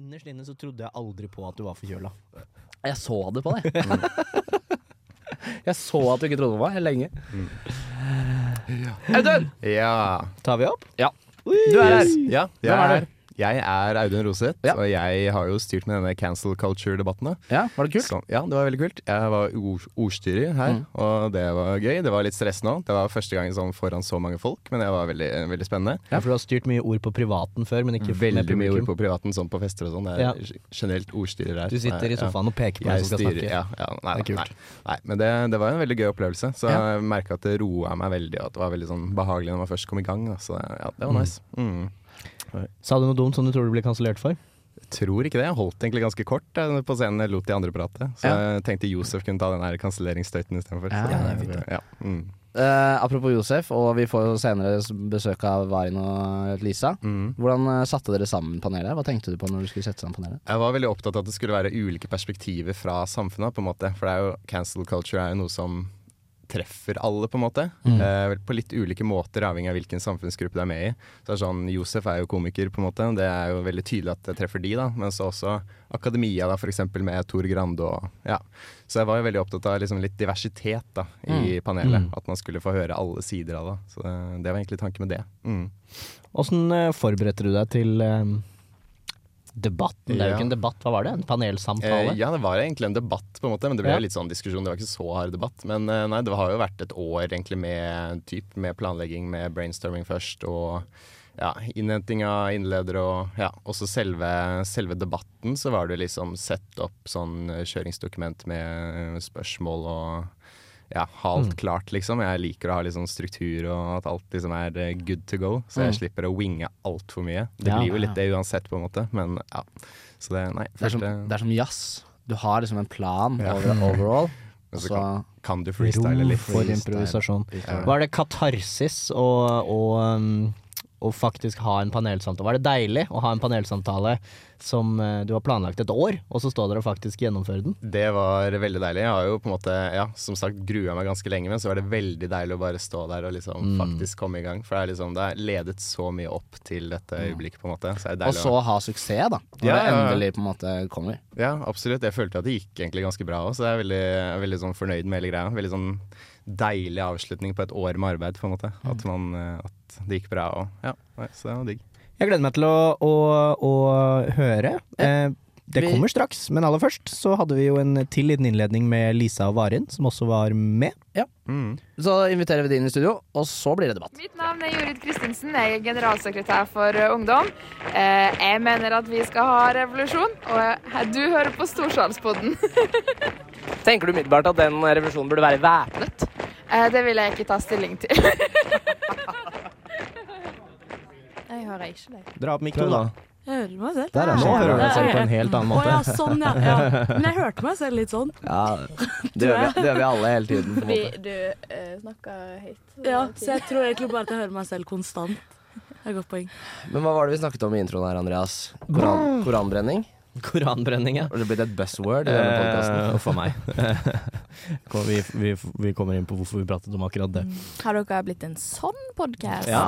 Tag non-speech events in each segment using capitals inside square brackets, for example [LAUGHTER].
innerst inne så trodde jeg aldri på at du var forkjøla. Jeg så det på deg. [LAUGHS] Jeg så at du ikke trodde på meg lenge. Audun! Ja. Tar vi opp? Ja. Du er her. ja jeg, er er, jeg er Audun Roseth, Ja. og jeg har jo styrt med denne cancel culture-debatten. Ja, Var det kult? Så, ja, det var veldig kult. Jeg var ord, ordstyrer her, Mm. og det var gøy. Det var litt stressende òg. Det var første gang sånn foran så mange folk, men det var veldig, veldig spennende. Ja, for du har styrt mye ord på privaten før, men ikke med Veldig mye ord på privaten, sånn på fester og sånn. Det er Ja. generelt ordstyrer her. Du sitter i sofaen og peker på hvem som skal styrer, snakke. ja, ja, nei, Det er kult. nei, men det, det var en veldig gøy opplevelse. Så jeg merka at det roa meg veldig, og at det var veldig sånn behagelig når man først kom i gang. Da. Så ja, det var Mm. nice. Mm. Sa du noe dumt som du tror du blir kansellert for? Jeg tror ikke det. Jeg holdt egentlig ganske kort jeg, på scenen. Jeg lot de andre prate. Så Ja. jeg tenkte Josef kunne ta den her kanselleringsstøyten istedenfor. Ja, det det. ja. mm. Uh, apropos Josef, og vi får jo senere besøk av Varin og Lisa. Mm. Hvordan eh, satte dere sammen panelet? Hva tenkte du på når du skulle sette sammen panelet? Jeg var veldig opptatt av at det skulle være ulike perspektiver fra samfunnet. på en måte For det er jo cancel culture er jo noe som treffer alle, på en måte. Mm. Eh, på litt ulike måter, avhengig av hvilken samfunnsgruppe du er med i. Så det er sånn, Josef er jo komiker, på en måte. Det er jo veldig tydelig at det treffer de, da. Men så også akademia, da, eksempel med Tor Grande og ja. Så jeg var jo veldig opptatt av liksom litt diversitet da, i panelet. Mm. At man skulle få høre alle sider av det. Så det, det var egentlig tanken med det. Mm. Åssen eh, forberedte du deg til eh, debatten? Det er jo ikke en debatt, hva var det? En panelsamtale? Eh, ja, det var egentlig en debatt, på en måte, men det ble Ja. litt sånn diskusjon. Det var ikke så hard debatt. Men eh, nei, det har jo vært et år egentlig med, typ, med planlegging, med brainstorming først, og ja, innhenting av innledere og ja, også selve, selve debatten, så var det liksom sett opp sånn eh, kjøringsdokument med spørsmål og ja, ha alt Mm. klart, liksom. Jeg liker å ha litt sånn struktur og at alt liksom er eh, good to go, så jeg Mm. slipper å winge altfor mye. Det Ja, blir jo ja, litt det uansett, på en måte, men ja. Så det, nei. Det er som, det er som jazz. Du har liksom en plan Ja. over, overall, [LAUGHS] Men så så Kan du freestyle Rom litt? for improvisasjon. Var det katarsis og, og um, å faktisk ha en panelsamtale? Var det deilig å ha en panelsamtale som eh, du har planlagt et år, og så stå der og faktisk gjennomføre den? Det var veldig deilig. Jeg har jo på en måte, ja, som sagt grua meg ganske lenge, men så var det veldig deilig å bare stå der og liksom Mm. faktisk komme i gang. For det er liksom, det er ledet så mye opp til dette øyeblikket, på en måte. Så det Og så så ha suksess, da. Når Ja, det endelig på en måte kommer. Ja, absolutt. Jeg følte at det gikk egentlig ganske bra òg, så jeg er veldig, veldig sånn fornøyd med hele greia. Veldig sånn deilig avslutning på et år med arbeid, på en måte. At, man, eh, at det gikk bra og ja. Så det var digg. Jeg gleder meg til å, å, å høre. Eh, det kommer straks, men aller først så hadde vi jo en til liten innledning med Lisa og Varin, som også var med. Mm. Så inviterer vi de inn i studio, og så blir det debatt. Mitt navn er Jorid Kristinsen, jeg er generalsekretær for eh, Ungdom. Eh, jeg mener at vi skal ha revolusjon, og eh, du hører på Storsalspodden. [LAUGHS] Tenker du umiddelbart at den revolusjonen burde være væpnet? Eh, det vil jeg ikke ta stilling til. [LAUGHS] jeg hører ikke deg. Dra opp mikrofonen, da. Jeg hører meg selv. Der, ja. Nå hører du deg selv på en helt annen Å måte. ja, sånn ja. ja. Men jeg hørte meg selv litt sånn. Ja, det gjør vi, det gjør vi alle hele tiden. på en du uh, snakker høyt. Ja, så jeg tror egentlig bare at jeg hører meg selv konstant. Det er et godt poeng. Men hva var det vi snakket om i introen her, Andreas? Koran, koranbrenning? [LAUGHS] Koranbrenning, ja. Har det blitt et buzzword i denne podkasten? Eh, Uff meg. [LAUGHS] Vi, vi, vi kommer inn på hvorfor vi pratet om akkurat det. Har dere blitt en sånn podkast? Ja.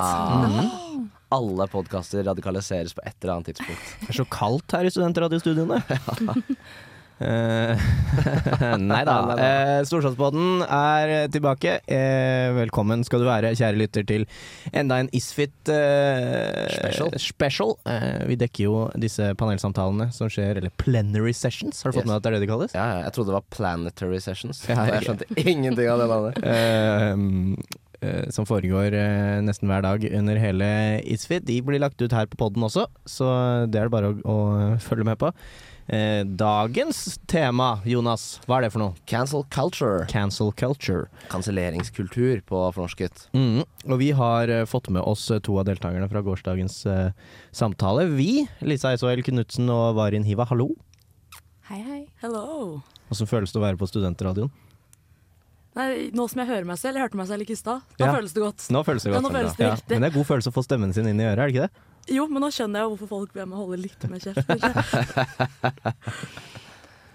Mm. Alle podkaster radikaliseres på et eller annet tidspunkt. Det er så kaldt her i studentradiostudiene. Eh, [LAUGHS] [LAUGHS] nei da. Uh, Storsalspodden er tilbake. Eh, velkommen skal du være, kjære lytter, til enda en Isfit eh, Special. special. Eh, vi dekker jo disse panelsamtalene som skjer, eller plenary sessions. Har du fått Yes. med at det er det de kalles? Ja, jeg trodde det var Planetary Sessions. Ja, jeg- jeg skjønte ingenting av det navnet. [LAUGHS] Eh, eh, som foregår eh, nesten hver dag under hele Isfit. De blir lagt ut her på poden også, så det er det bare å, å følge med på. Eh, dagens tema, Jonas, hva er det for noe? Cancel culture. Cancel culture. Kanselleringskultur på fornorsket. Mm. Og vi har eh, fått med oss eh, to av deltakerne fra gårsdagens eh, samtale. Vi, Lisa Eisoel Knutsen og Varin Hiva, hallo. Hei, hei. Hello. Åssen føles det å være på studentradioen? Nei, nå som jeg hører meg selv, jeg hørte meg selv ikke i stad. Da Ja. føles det godt. Nå føles det Ja, godt. nå føles det Ja, riktig. Men det er god følelse å få stemmen sin inn i øret, er det ikke det? Jo, men nå skjønner jeg hvorfor folk ber meg holde litt mer kjeft. [LAUGHS]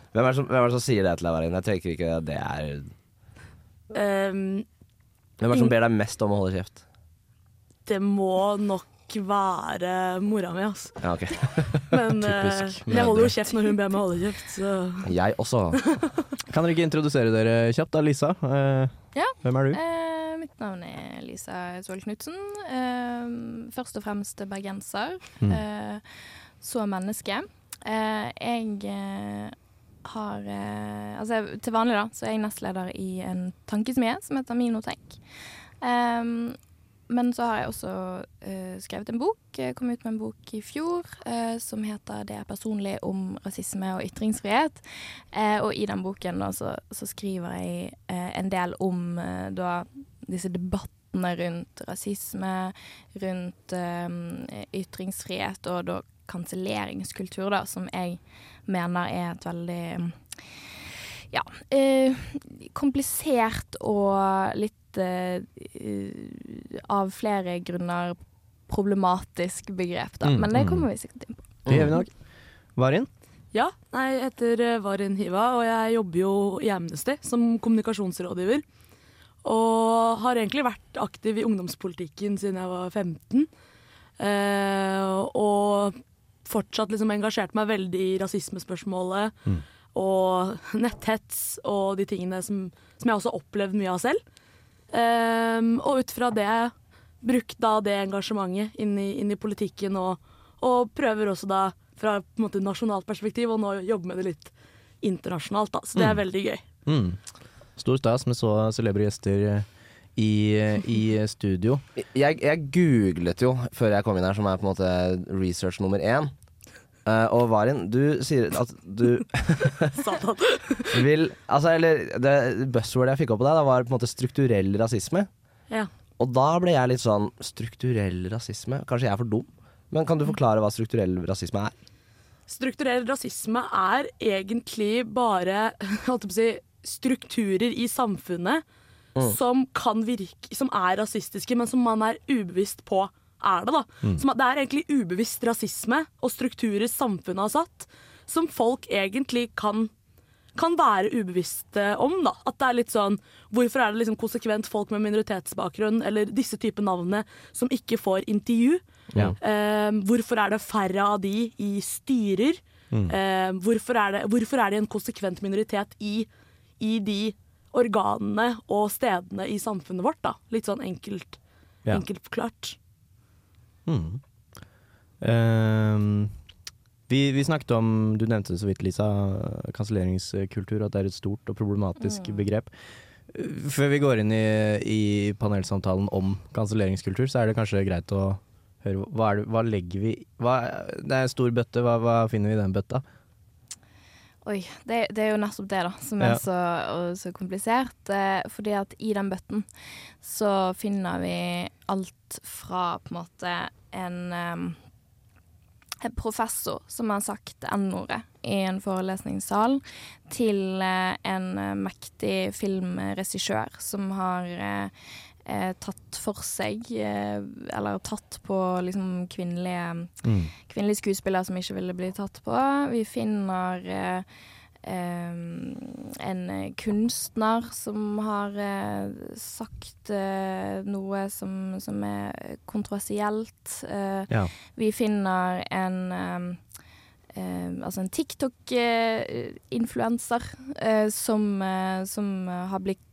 Hvem er, det som, hvem er det som sier det til deg, Varin? Jeg tenker ikke at det er um, Hvem er det som ber deg mest om å holde kjeft? det må nok nok være mora mi, altså. Ja, okay. [LAUGHS] Men [LAUGHS] eh, Typisk jeg holder jo kjeft når hun ber meg holde kjeft, så Jeg også. Kan dere ikke introdusere dere kjapt da, Lisa? Eh, Ja. Hvem er du? Eh, mitt navn er Lisa Sol Knutsen. Eh, først og fremst bergenser. Mm. Eh, så menneske. Eh, jeg har eh, Altså til vanlig da, så er jeg nestleder i en tankesmie som heter Minotenk. Um, men så har jeg også eh, skrevet en bok, Jeg kom ut med en bok i fjor, eh, som heter 'Det er personlig om rasisme og ytringsfrihet'. Eh, og i den boken da, så, så skriver jeg eh, en del om eh, da, disse debattene rundt rasisme, rundt ytringsfrihet og da kanselleringskultur, da, som jeg mener er et veldig ja, eh, komplisert og litt eh, av flere grunner problematisk begrep, da. Mm, Men det mm. kommer vi sikkert inn på. Det gjør vi nok. Varin? Ja, jeg heter eh, Varin Hiva, og jeg jobber jo i Amnesty som kommunikasjonsrådgiver. Og har egentlig vært aktiv i ungdomspolitikken siden jeg var 15. Eh, og fortsatt liksom engasjert meg veldig i rasismespørsmålet Mm. og [LAUGHS] netthets og de tingene som, som jeg også har opplevd mye av selv. Eh, og ut fra det brukt da det engasjementet inn i, inn i politikken og, og prøver også da fra på en måte nasjonalt perspektiv og nå jobbe med det litt internasjonalt. da, Så det er Mm. veldig gøy. Mm. Stor stas med så celebre gjester eh, i, i studio. Jeg, jeg googlet jo før jeg kom inn her, som er på en måte research nummer én. Eh, og Varin, du sier at du [LAUGHS] [LAUGHS] vil Altså, eller det buzzwordet jeg fikk opp på deg, da var på en måte strukturell rasisme. Ja. Og da ble jeg litt sånn Strukturell rasisme? Kanskje jeg er for dum? Men kan du forklare hva strukturell rasisme er? Strukturell rasisme er egentlig bare si, strukturer i samfunnet Mm. som kan virke Som er rasistiske, men som man er ubevisst på er det. da. Som, at det er egentlig ubevisst rasisme og strukturer samfunnet har satt, som folk egentlig kan kan være ubevisste om. da. At det er litt sånn Hvorfor er det liksom konsekvent folk med minoritetsbakgrunn eller disse typer navnene som ikke får intervju? Ja. Eh, hvorfor er det færre av de i styrer? Eh, hvorfor, er det, hvorfor er de en konsekvent minoritet i, i de organene og stedene i samfunnet vårt? da? Litt sånn enkelt, Ja. enkelt forklart. Mm. Uh, vi, vi snakket om, du nevnte det så vidt Lisa, kanselleringskultur, at det er et stort og problematisk begrep. Eh, Før vi går inn i, i panelsamtalen om kanselleringskultur, så er det kanskje greit å høre hva, det, hva legger vi hva, Det er en stor bøtte, hva, hva finner vi i den bøtta? Oi, det, det er jo nettopp det da, som er Ja. så, så komplisert. Eh, fordi at i den bøtten så finner vi alt fra på en måte en, em, en professor som har sagt N-ordet i en forelesningssal, til eh, en eh, mektig filmregissør som har eh, eh, tatt for seg, eh, eller tatt på liksom kvinnelige kvinnelige skuespillere som ikke ville bli tatt på. Vi finner eh, Um, en kunstner som har uh, sagt uh, noe som, som er kontroversielt. Uh, Ja. vi finner en um, altså en TikTok-influenser som, som har blitt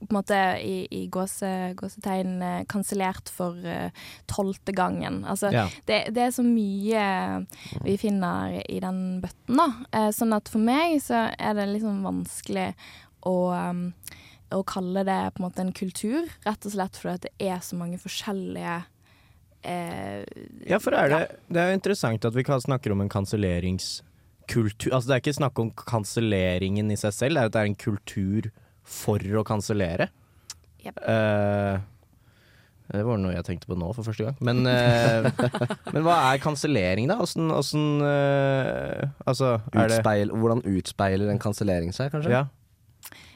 på en måte i, i gåse, gåsetegn eh, kansellert for tolvte uh, gangen. Altså, Ja. det, det er så mye vi finner i den bøtten, da. Uh, sånn at for meg så er det liksom vanskelig å, um, å kalle det på en måte en kultur, rett og slett fordi det er så mange forskjellige eh, Ja, for er det, det er jo interessant at vi snakker om en kanselleringskultur. Altså det er ikke snakk om kanselleringen i seg selv, det er at det er en kultur for å kansellere. Yep. Uh, det var noe jeg tenkte på nå for første gang. Men, uh, [LAUGHS] men hva er kansellering, da? Åssen eh, Altså, Utspeil, hvordan utspeiler en kansellering seg, kanskje? ja.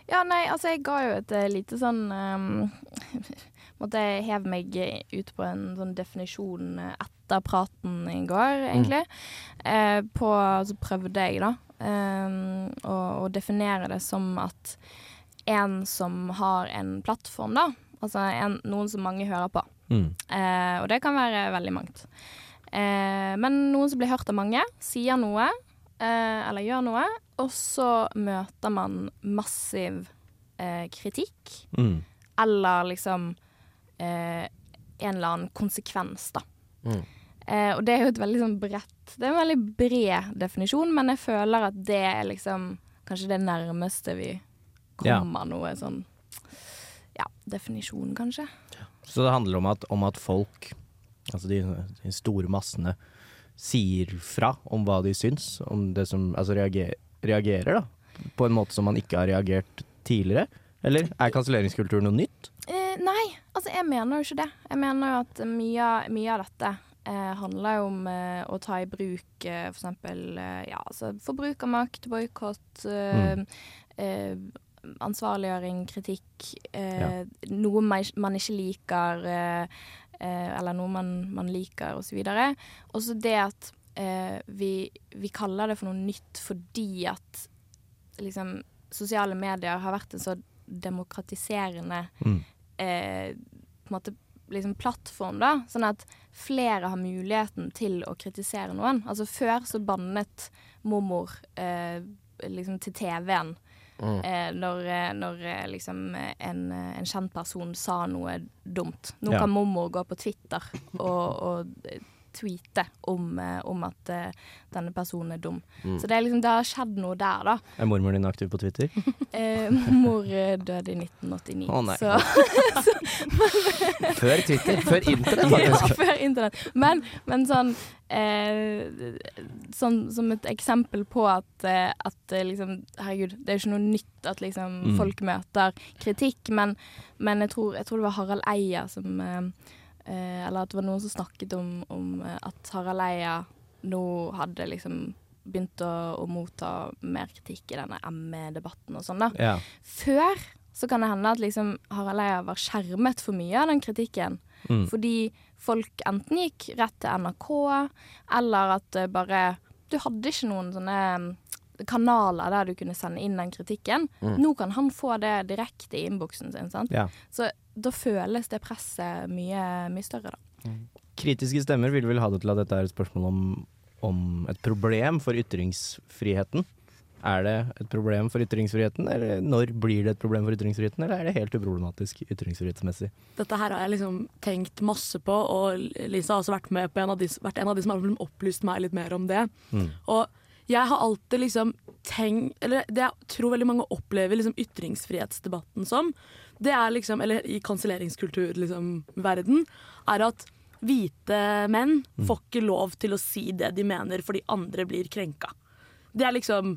Ja, nei, altså jeg ga jo et eh, lite sånn um, [LAUGHS] Måtte jeg heve meg ut på en sånn definisjon eh, etter praten i går, egentlig. Eh, på, så prøvde jeg, da, um, å, å definere det som at en som har en plattform, da, altså en, noen som mange hører på, Mm. Eh, og det kan være veldig mangt. Eh, men noen som blir hørt av mange, sier noe, eh, eller gjør noe, og så møter man massiv eh, kritikk, Mm. eller liksom eh, en eller annen konsekvens, da. Mm. Eh, og det er jo et veldig sånn bredt Det er en veldig bred definisjon, men jeg føler at det er liksom kanskje det nærmeste vi Ja. kommer noe sånn Ja, definisjon, kanskje. Så det handler om at, om at folk, altså de, de store massene, sier fra om hva de syns, om det som Altså reagerer, reagerer da, på en måte som man ikke har reagert tidligere? Eller er kanselleringskultur noe nytt? Eh, nei, altså jeg mener jo ikke det. Jeg mener jo at mye, mye av dette eh, handler jo om eh, å ta i bruk eh, for eksempel eh, ja, altså forbrukermakt, boikott, eh, eh, ansvarliggjøring, kritikk, eh, noe man, man ikke liker, eh, eh, eller noe man, man liker, osv. Og så det at eh, vi, vi kaller det for noe nytt fordi at liksom sosiale medier har vært en så demokratiserende Mm. eh, på en måte liksom plattform, da. Sånn at flere har muligheten til å kritisere noen. Altså før så bannet mormor eh, liksom til TV-en. Mm. Eh, når eh, når eh, liksom eh, en, en kjent person sa noe dumt. Nå Ja. kan mormor gå på Twitter og, og tweete om, eh, om at eh, denne personen er dum. Mm. Så det, liksom, det har skjedd noe der, da. Er mormoren din aktiv på Twitter? [LAUGHS] Eh, mor eh, døde i 1989, oh, nei. så [LAUGHS] [LAUGHS] Før Twitter. Før internett, ja, før internett. Men, men sånn, eh, som, som et eksempel på at, at liksom Herregud, det er jo ikke noe nytt at liksom Mm. folk møter kritikk, men, men jeg, tror, jeg tror det var Harald Eia som eh, eh, Eller at det var noen som snakket om, om eh, at Harald Eia nå hadde liksom begynt å, å motta mer kritikk i denne ME-debatten og sånn, da. Ja. Før så kan det hende at liksom Harald Eia var skjermet for mye av den kritikken. Mm. Fordi folk enten gikk rett til NRK, eller at det bare Du hadde ikke noen sånne mm, kanaler der du kunne sende inn den kritikken. Mm. Nå kan han få det direkte i innboksen sin. Sant? Ja. Så da føles det presset mye, mye større, da. Kritiske stemmer vil vel ha det til at dette er et spørsmål om, om et problem for ytringsfriheten. Er det et problem for ytringsfriheten, eller når blir det et problem for ytringsfriheten, eller er det helt uproblematisk ytringsfrihetsmessig? Dette her har jeg liksom tenkt masse på, og Lisa har også vært, med på en av de, vært en av de som har opplyst meg litt mer om det. Mm. Og jeg har alltid liksom tenkt Eller det jeg tror veldig mange opplever liksom ytringsfrihetsdebatten som, det er liksom Eller i kanselleringskultur, liksom, verden, er at hvite menn får ikke lov til å si det de mener fordi andre blir krenka. Det er liksom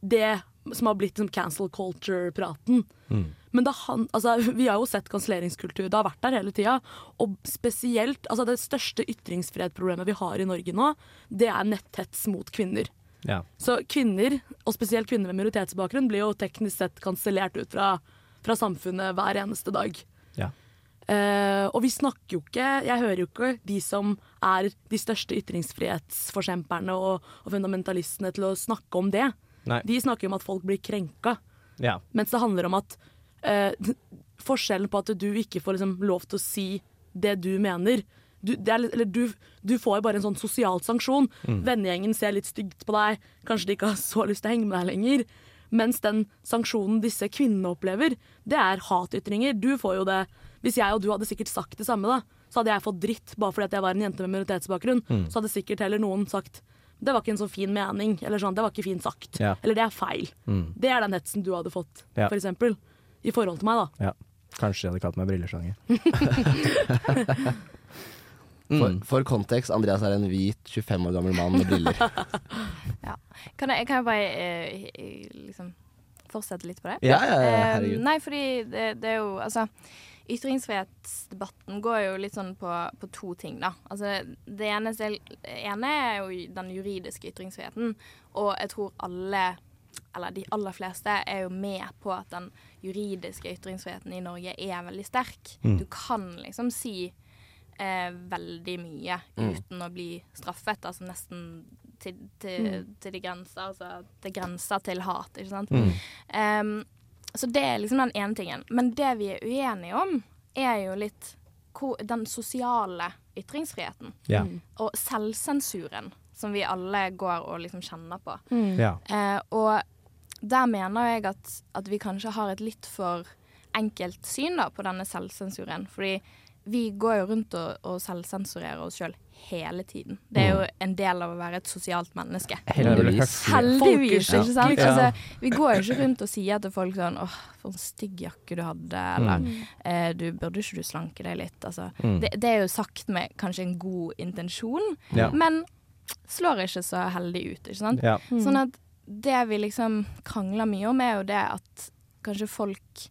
det som har blitt liksom cancel culture-praten. Mm. Men da han, altså, vi har jo sett kanselleringskultur, det har vært der hele tida. Og spesielt, altså det største ytringsfrihetsproblemet vi har i Norge nå, det er netthets mot kvinner. Ja. Så kvinner, og spesielt kvinner med minoritetsbakgrunn, blir jo teknisk sett kansellert ut fra, fra samfunnet hver eneste dag. Ja. Uh, og vi snakker jo ikke Jeg hører jo ikke de som er de største ytringsfrihetsforkjemperne og, og fundamentalistene til å snakke om det. Nei. De snakker om at folk blir krenka. Ja. Mens det handler om at uh, [LAUGHS] forskjellen på at du ikke får liksom lov til å si det du mener du, det er, eller du, du får jo bare en sånn sosial sanksjon. Vennegjengen ser litt stygt på deg, kanskje de ikke har så lyst til å henge med deg lenger. Mens den sanksjonen disse kvinnene opplever, det er hatytringer. Du får jo det Hvis jeg og du hadde sikkert sagt det samme, da, så hadde jeg fått dritt bare fordi at jeg var en jente med minoritetsbakgrunn. Så hadde sikkert heller noen sagt det var ikke en så fin mening, eller sånn, det var ikke fint sagt. Ja. Eller det er feil. Mm. Det er den hetsen du hadde fått, Ja. for eksempel. I forhold til meg, da. ja. Kanskje jeg hadde kalt meg brilleslange. [LAUGHS] For, Mm. for kontekst, Andreas er en hvit 25 år gammel mann med briller. [LAUGHS] Kan jeg, kan jeg bare eh, eh, liksom fortsette litt på det? Ja, ja, ja, Eh, herregud. nei, fordi det, det er jo Altså, ytringsfrihetsdebatten går jo litt sånn på, på to ting, da. Altså, det ene, det ene er jo den juridiske ytringsfriheten, og jeg tror alle eller de aller fleste er jo med på at den juridiske ytringsfriheten i Norge er veldig sterk. Mm. Du kan liksom si eh, veldig mye Mm. uten å bli straffet. Altså nesten til, til, til de grenser. Altså til grenser til hat, ikke sant. Mm. Um, så det er liksom den ene tingen. Men det vi er uenige om, er jo litt den sosiale ytringsfriheten Ja. og selvsensuren som vi alle går og liksom kjenner på. ja. Uh, og der mener jeg at, at vi kanskje har et litt for enkelt syn da, på denne selvsensuren. Fordi vi går jo rundt og, og selvsensurerer oss sjøl hele tiden. Det er jo en del av å være et sosialt menneske. Heldigvis. Heldigvis, ikke sant? Ja. Altså, vi går jo ikke rundt og sier til folk sånn åh, for en stygg jakke du hadde, eller eh, du burde ikke du slanke deg litt. Altså, Mm. det, det er jo sagt med kanskje en god intensjon, Ja. men slår ikke så heldig ut, ikke sant? Ja. Sånn at det vi liksom krangler mye om, er jo det at kanskje folk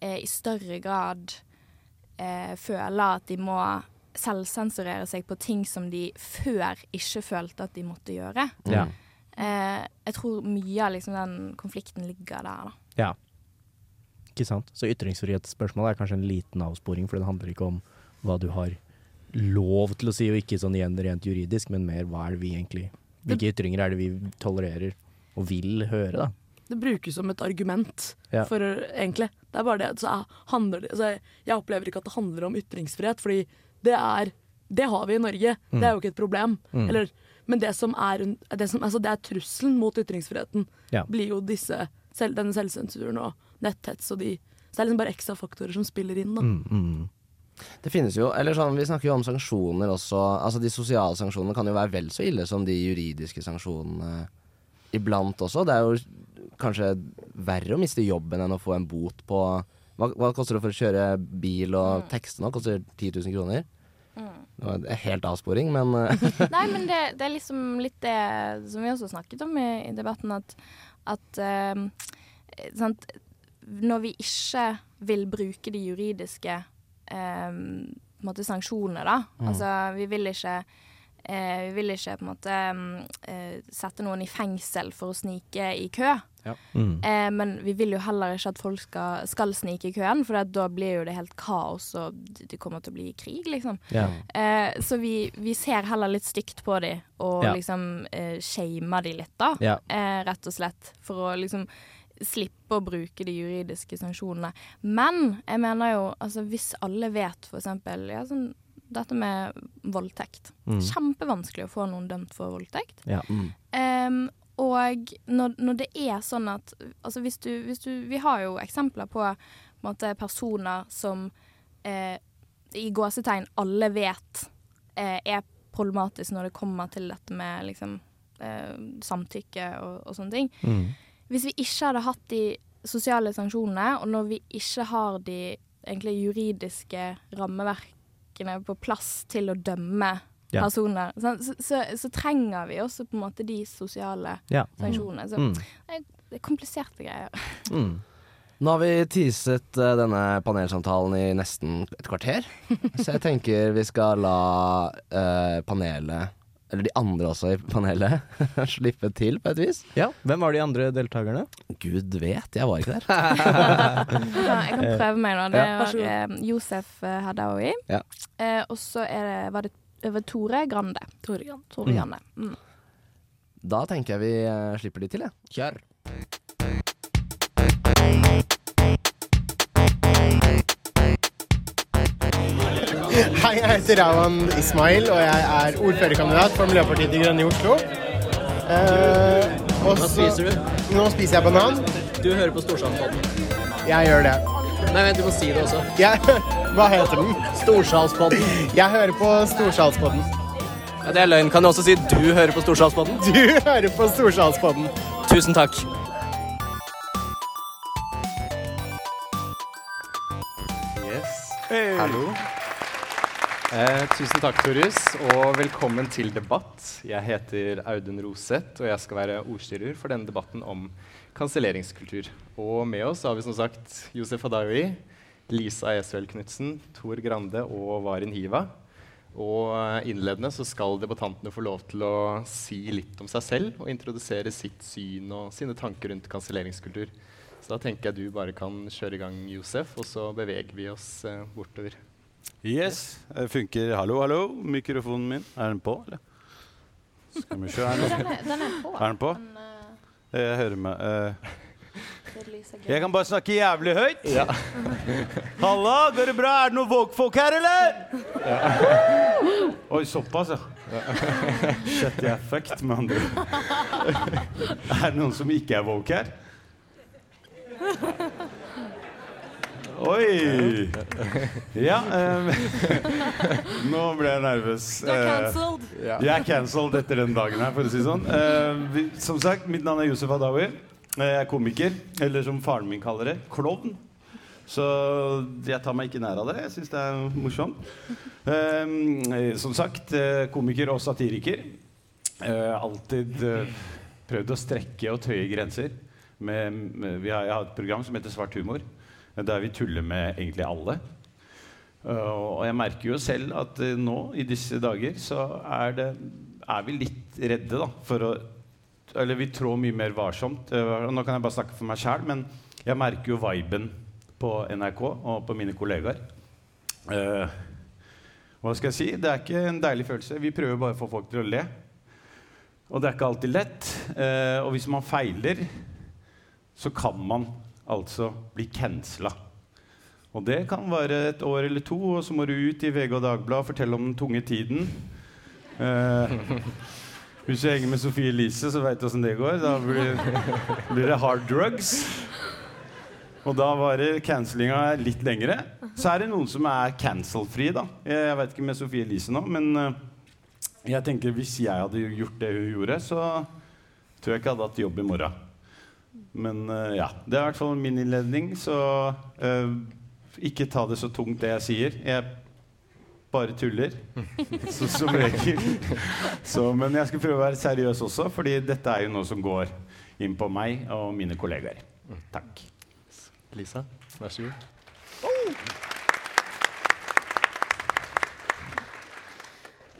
eh, i større grad eh, føler at de må selvsensurere seg på ting som de før ikke følte at de måtte gjøre. Ja. Eh, jeg tror mye av liksom den konflikten ligger der, da. ja. Ikke sant. Så ytringsfrihetsspørsmålet er kanskje en liten avsporing, for det handler ikke om hva du har lov til å si, og ikke sånn igjen rent juridisk, men mer hva er det vi egentlig Hvilke ytringer er det vi tolererer og vil høre, da? Det brukes som et argument Ja. for egentlig. Det er bare det. Så jeg, handler, så jeg, jeg opplever ikke at det handler om ytringsfrihet, fordi det er Det har vi i Norge. Det er jo ikke et problem. Mm. Eller, men det som er, det, som, altså, det er trusselen mot ytringsfriheten, Ja. blir jo disse, selv, denne selvsensuren og netthets og de Så det er liksom bare ekstra faktorer som spiller inn, da. Mm, mm. Det finnes jo, eller sånn, Vi snakker jo om sanksjoner også. Altså De sosiale sanksjonene kan jo være vel så ille som de juridiske sanksjonene iblant også. Det er jo kanskje verre å miste jobben enn å få en bot på Hva, hva koster det for å kjøre bil og tekste nå? Koster 10 000 kroner? Det var en helt avsporing, men eh, [LAUGHS] Nei, men det, det er liksom litt det som vi også snakket om i, i debatten, at, at eh, sant, Når vi ikke vil bruke de juridiske eh, sanksjonene, da. Altså, vi vil ikke vi vil ikke på en måte mm, eh, sette noen i fengsel for å snike i kø. Mm. Eh, men vi vil jo heller ikke at folk skal, skal snike i køen, for da blir jo det helt kaos, og det kommer til å bli krig, liksom. Ja. Eh, så vi, vi ser heller litt stygt på dem, og Ja. liksom eh, shamer de litt, da. Ja. Eh, rett og slett. For å liksom slippe å bruke de juridiske sanksjonene. Men jeg mener jo, altså hvis alle vet for eksempel ja, sånn, dette med voldtekt. Mm. Kjempevanskelig å få noen dømt for voldtekt. Ja. mm. Um, og når, når det er sånn at Altså hvis du, hvis du Vi har jo eksempler på, på måte, personer som eh, i gåsetegn alle vet eh, er problematisk når det kommer til dette med liksom eh, samtykke og, og sånne ting. Mm. Hvis vi ikke hadde hatt de sosiale sanksjonene, og når vi ikke har de egentlig juridiske rammeverkene på plass til å dømme Ja. personer, så, så, så trenger vi også på en måte de sosiale Ja. sanksjonene. Så Mm. det er kompliserte greier. Mm. [LAUGHS] Nå har vi teaset eh, denne panelsamtalen i nesten et kvarter. [LAUGHS] Så jeg tenker vi skal la uh, panelet, eller de andre også i panelet, [LAUGHS] slippe til på et vis. ja. Hvem var de andre deltakerne? Gud vet, jeg var ikke der. [LAUGHS] Ja, jeg kan prøve meg, da. Det Ja, var eh, Josef eh, Hadaoui. Ja. Eh, og så var det var Tore Grande. Tore Jan. Tore Grande. Mm. Da tenker jeg vi eh, slipper de til, jeg. Kjør. Hei, jeg heter Rawan Ismail, og jeg er ordførerkandidat for Miljøpartiet De Grønne i Oslo. Eh, og Hva så- spiser du? Nå spiser jeg banan. Du hører på Storsalspodden. Jeg gjør det. Nei, vent, du må si det også. Jeg, [LAUGHS] hva heter den? Storsalspodden. Jeg hører på Storsalspodden. Ja, det er løgn. Kan du også si du hører på Storsalspodden? [LAUGHS] Du hører på Storsalspodden. Tusen takk. Yes. Hallo. Eh, tusen takk, Torjus, og velkommen til debatt. Jeg heter Audun Roseth, og jeg skal være ordstyrer for denne debatten om kanselleringskultur. Og med oss har vi som sagt Josef Hadaoui, Lisa Esvel Knutsen, Tor Grande og Varin Hiva. Og eh, innledende så skal debattantene få lov til å si litt om seg selv og introdusere sitt syn og sine tanker rundt kanselleringskultur. Så da tenker jeg du bare kan kjøre i gang, Josef, og så beveger vi oss eh, bortover. Yes, det funker. Hallo, hallo. Mikrofonen min. Er den på, eller? Skal vi se her nå. Den, er, den er på. Er den på? Men, eh, Jeg hører meg eh, Jeg kan bare snakke jævlig høyt. [LAUGHS] Halla, går det bra? Er det noen Vogue-folk her, eller? [LAUGHS] Oi, såpass, ja. Shit, jeg er fucked, med andre ord. [LAUGHS] Er det noen som ikke er woke her? Oi! Ja um, [LAUGHS] Nå ble jeg nervøs. Du er Eh, cancelled. jeg er cancelled etter den dagen her, for å si det sånn. Uh, som sagt, mitt navn er Yusuf Adawi. Eh, Jeg er komiker, eller som faren min kaller det, klovn. Så jeg tar meg ikke nær av det. Jeg syns det er morsomt. Eh, som sagt, komiker og satiriker. Alltid prøvd å strekke og tøye grenser. Med, med, vi har, jeg har et program som heter Svart humor, der vi tuller med egentlig alle. Uh, og jeg merker jo selv at uh, nå i disse dager så er, det, er vi litt redde da, for å Eller vi trår mye mer varsomt. Uh, nå kan jeg bare snakke for meg sjæl, men jeg merker jo viben på NRK og på mine kollegaer. Hva skal jeg si? Det er ikke en deilig følelse. Vi prøver bare å få folk til å le. Og det er ikke alltid lett. Uh, og hvis man feiler, så kan man altså bli cancela. Og det kan være et år eller to, og så må du ut i VG og Dagbladet og fortelle om den tunge tiden. Eh, hvis du henger med Sofie Elise, så veit du åssen det går. Da blir, blir det hard drugs. Og da varer cancelinga litt lengre. Så er det noen som er cancel-frie, da. Jeg, jeg veit ikke med Sofie Elise nå, men eh, jeg tenker hvis jeg hadde gjort det hun gjorde, så tror jeg ikke jeg hadde hatt jobb i morgen. Men eh, ja, det er i hvert fall min innledning, så eh, ikke ta det så tungt, det jeg sier. Jeg bare tuller, [LAUGHS] så, som regel. Så, men jeg skal prøve å være seriøs også, fordi dette er jo noe som går inn på meg og mine kollegaer. Takk. Lisa, vær så god.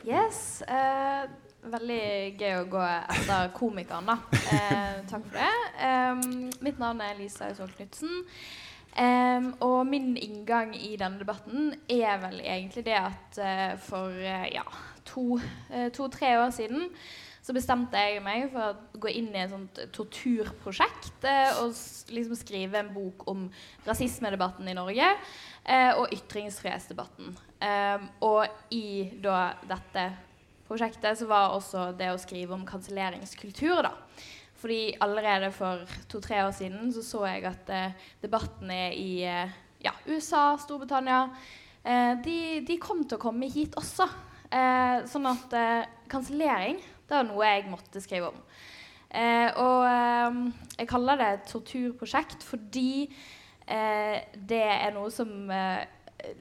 Yes. Eh, veldig gøy å gå etter komikeren, da. Eh, takk for det. Um, mitt navn er Lisa Ausvold Knutsen. Um, og min inngang i denne debatten er vel egentlig det at uh, for uh, ja, to-tre to, år siden så bestemte jeg meg for å gå inn i et sånt torturprosjekt eh, og liksom skrive en bok om rasismedebatten i Norge eh, og ytringsfrihetsdebatten. Em, og i da dette prosjektet så var også det å skrive om kanselleringskultur, da. Fordi allerede for to-tre år siden så så jeg at eh, debattene i eh, ja, USA, Storbritannia eh, de, de kom til å komme hit også. Eh, sånn at eh, kansellering det var noe jeg måtte skrive om. Eh, og jeg kaller det et torturprosjekt fordi det er noe som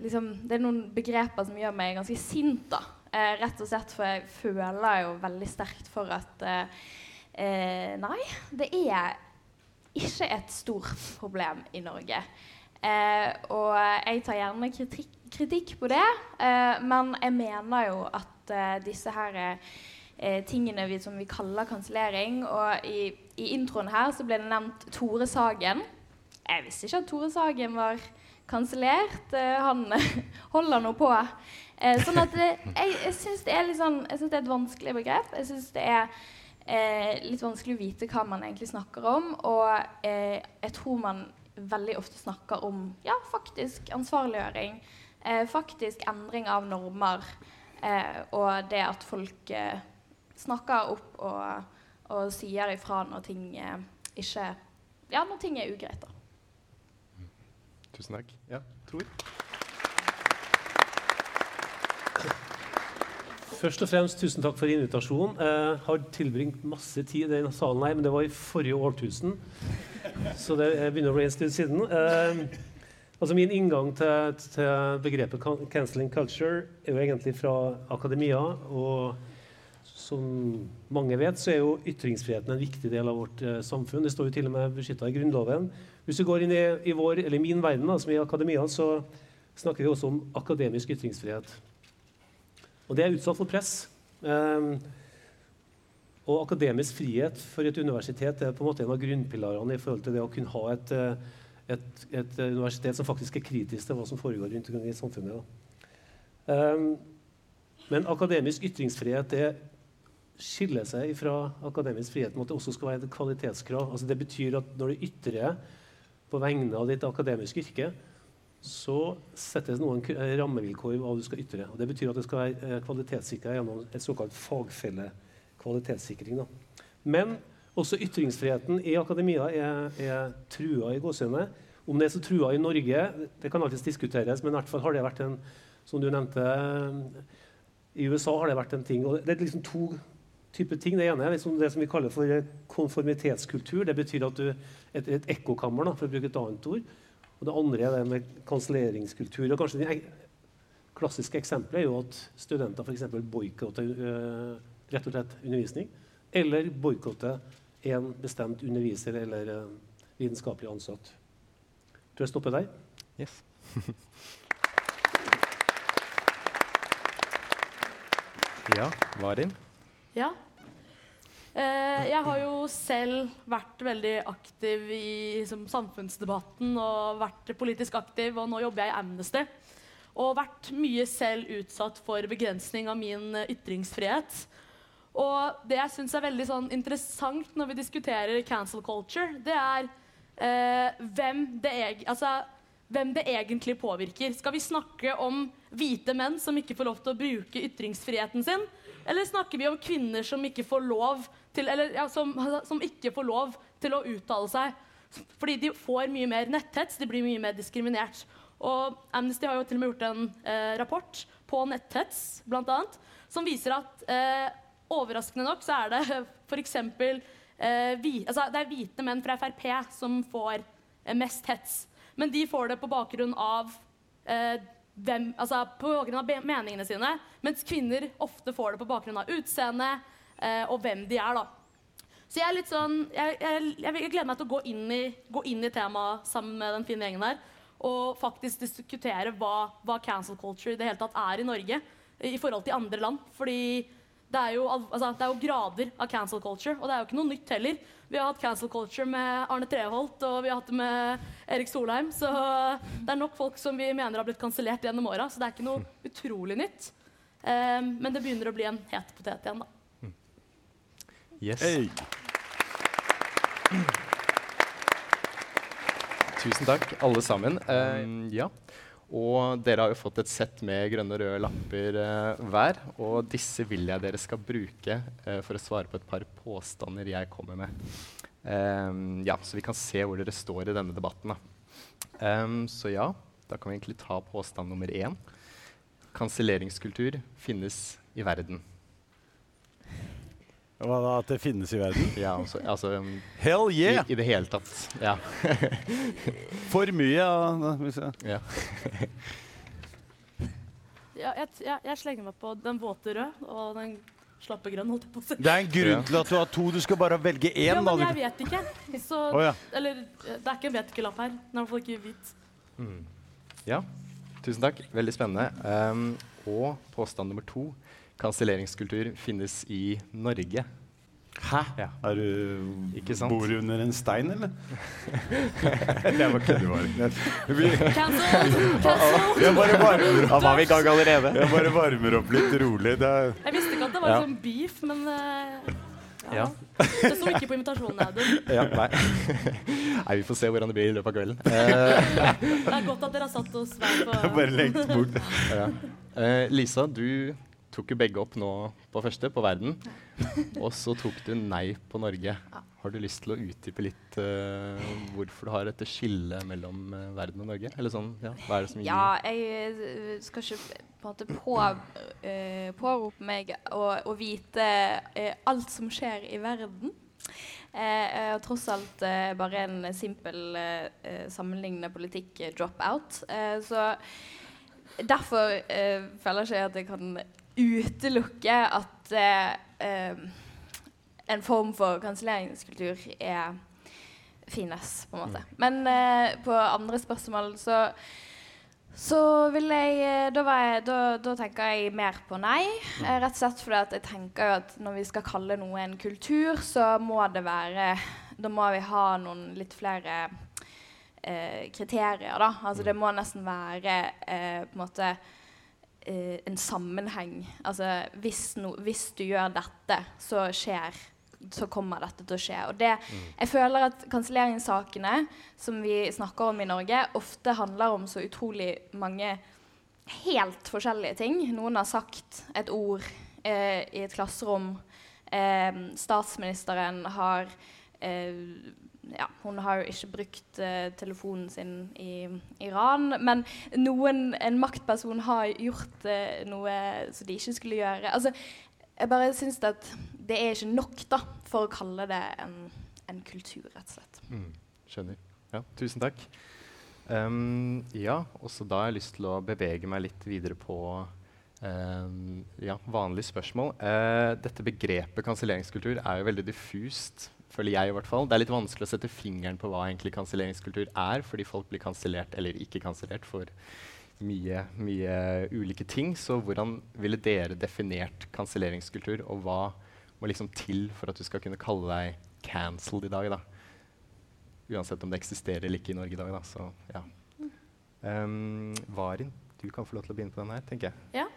liksom, Det er noen begreper som gjør meg ganske sint. da. Eh, rett og slett for jeg føler jo veldig sterkt for at eh, eh, Nei, det er ikke et stort problem i Norge. Eh, og jeg tar gjerne kritikk, kritikk på det, eh, men jeg mener jo at eh, disse her tingene vi, som vi kaller kansellering Og i, i introen her så ble det nevnt Tore Sagen. Jeg visste ikke at Tore Sagen var kansellert. Eh, han [LAUGHS] holder nå på. Eh, sånn at eh, jeg, jeg syns det sånn det er et vanskelig begrep. Jeg syns det er eh, litt vanskelig å vite hva man egentlig snakker om. Og eh, jeg tror man veldig ofte snakker om ja, faktisk ansvarliggjøring. Eh, faktisk endring av normer. Og det at folk snakker opp og, og sier ifra når ting ikke Ja, når ting er ugreit, da. Tusen takk. Ja, Tor? Først og fremst tusen takk for invitasjonen. Jeg har tilbringt masse tid i denne salen her, men det var i forrige årtusen. Så det begynner å bli en stund siden. Eh, altså Min inngang til, til begrepet 'canceling culture' er jo egentlig fra akademia. Og som mange vet, så er jo ytringsfriheten en viktig del av vårt eh, samfunn. Det står jo til og med beskytta i Grunnloven. Hvis du går inn i, i vår, eller min verden, da, som er akademia, så snakker vi også om akademisk ytringsfrihet. Og det er utsatt for press. Eh, og akademisk frihet for et universitet er på en måte en av grunnpilarene i forhold til det å kunne ha et, eh, et, et universitet som faktisk er kritisk til hva som foregår rundt omkring i samfunnet. Da. Ehm, men akademisk ytringsfrihet er skiller seg fra akademisk frihet med at det også skal være et kvalitetskrav. Altså det betyr at når du ytrer på vegne av ditt akademiske yrke, så settes noen eh, rammevilkår i hva du skal ytre. Det betyr at det skal være eh, kvalitetssikra gjennom et såkalt fagfellekvalitetssikring. Men også ytringsfriheten i akademia er, er trua i gåseøyne. Om det er så trua i Norge, det kan alltids diskuteres, men i hvert fall har det vært en som du nevnte, i USA har det vært en ting. og Det er liksom to typer ting. Det ene er liksom det som vi kaller for konformitetskultur. Det betyr at du et, et ekkokammer, for å bruke et annet ord. Og det andre er det med kanselleringskultur. Og kanskje det klassiske eksempelet er jo at studenter f.eks. boikotter øh, rett og slett undervisning. Eller boikotter en bestemt underviser eller øh, vitenskapelig ansatt. Tror jeg stopper der. Yes. [LAUGHS] ja, Marin? Ja. Eh, jeg har jo selv vært veldig aktiv i liksom, samfunnsdebatten og vært politisk aktiv, og nå jobber jeg i Amnesty. Og vært mye selv utsatt for begrensning av min ytringsfrihet. Og det jeg syns er veldig sånn, interessant når vi diskuterer cancel culture, det er eh, hvem, det altså, hvem det egentlig påvirker. Skal vi snakke om hvite menn som ikke får lov til å bruke ytringsfriheten sin? Eller snakker vi om kvinner som ikke får lov til, eller, ja, som, som ikke får lov til å uttale seg? Fordi de får mye mer netthets, de blir mye mer diskriminert. Og Amnesty har jo til og med gjort en eh, rapport på netthets, annet, som viser at eh, overraskende nok så er det [LAUGHS] f.eks. Eh, altså, det er hvite menn fra Frp som får eh, mest hets. Men de får det på bakgrunn av eh, hvem, altså på bakgrunn av meningene sine, mens kvinner ofte får det på bakgrunn av utseende og hvem de er. da. Så jeg er litt sånn, jeg, jeg, jeg gleder meg til å gå inn i, gå inn i temaet sammen med den fine gjengen der. Og faktisk diskutere hva, hva cancel culture det hele tatt er i Norge i forhold til andre land. Fordi det er, jo, altså, det er jo grader av cancel culture, og det er jo ikke noe nytt heller. Vi har hatt cancel culture med Arne Treholt, og vi har hatt det med Erik Solheim. Så det er nok folk som vi mener har blitt kansellert gjennom åra, så det er ikke noe utrolig nytt. Um, men det begynner å bli en het potet igjen, da. Yes. Hey. Tusen takk, alle sammen. Uh, ja. Og dere har jo fått et sett med grønne og røde lapper uh, hver. Og disse vil jeg dere skal bruke uh, for å svare på et par påstander jeg kommer med. Um, ja, Så vi kan se hvor dere står i denne debatten. Da. Um, så ja, da kan vi egentlig ta påstand nummer én. Kanselleringskultur finnes i verden. Hva da, at det finnes i verden? [LAUGHS] Ja, altså, altså um, Hell yeah! i, I det hele tatt. Ja. [LAUGHS] For mye, ja. hvis jeg- ja. [LAUGHS] Ja, jeg, jeg, jeg slenger meg på den våte rød og den slappe grønn. holdt jeg på å si. Det er en grunn til at du har to. Du skal bare velge én. Ja, men jeg vet ikke. Så, oh, ja. Eller det er ikke en vet ikke-lapp her. Den er i hvert fall ikke hvit. Mm. Ja, tusen takk. Veldig spennende. Um, og påstand nummer to. Kanselleringskultur finnes i Norge. Hæ? Ja. Er du, Ikke sant? Bor du under en stein, eller? [LAUGHS] det var [LAUGHS] ikke Cancel! [LAUGHS] Cancel! Jeg bare varmer opp, Da var vi i gang allerede. jeg bare varmer opp litt rolig. Det er, Jeg visste ikke at det var Ja. sånn beef, men uh, ja. Ja. Det sto ikke på invitasjonen, Audun. Ja, nei. nei, vi får se hvordan det blir i løpet av kvelden. Eh, Det er godt at dere har satt oss hver på bare lengt bort. ja. Eh, Lisa, du tok jo begge opp nå på første, på verden. Og så tok du nei på Norge. Har du lyst til å utdype litt uh, hvorfor du har dette skillet mellom uh, verden og Norge? Eller sånn, ja, hva er det som gir Ja, jeg eh, skal ikke på en måte på, uh, pårope meg å, vite alt som skjer i verden. Eh, jeg har tross alt bare en simpel sammenlignende politikk drop-out. Eh, så derfor føler ikke at jeg kan utelukke at eh, eh, en form for kanselleringskultur er finnes, på en måte. Men eh, på andre spørsmål så så vil jeg eh, Da, var jeg, da, da tenker jeg mer på nei. Eh, rett og slett fordi jeg tenker at når vi skal kalle noe en kultur, så må det være Da må vi ha noen litt flere eh, kriterier, da. Altså det må nesten være eh, på en måte eh, en sammenheng. Altså hvis, no, hvis du gjør dette, så skjer så kommer dette til å skje. Og det, jeg føler at kanselleringssakene som vi snakker om i Norge, ofte handler om så utrolig mange helt forskjellige ting. Noen har sagt et ord eh, i et klasserom. Eh, statsministeren har eh, ja, hun har jo ikke brukt uh, telefonen sin i Iran, men noen, en maktperson har gjort uh, noe som de ikke skulle gjøre. Altså, jeg bare syns at det er ikke nok da, for å kalle det en, en kultur, rett og slett. Mm, skjønner. Ja, tusen takk. Um, ja, også da har jeg lyst til å bevege meg litt videre på um, ja, vanlige spørsmål. Uh, dette begrepet kanselleringskultur er jo veldig diffust, føler jeg i hvert fall. Det er litt vanskelig å sette fingeren på hva egentlig kanselleringskultur er, fordi folk blir kansellert eller ikke kansellert for mye, mye ulike ting. Så hvordan ville dere definert kanselleringskultur, og hva må liksom til for at du skal kunne kalle deg cancelled i dag? da? Uansett om det eksisterer eller ikke i Norge i dag. da, så ja. Um, Varin, du kan få lov til å begynne på den her, tenker jeg. Ja.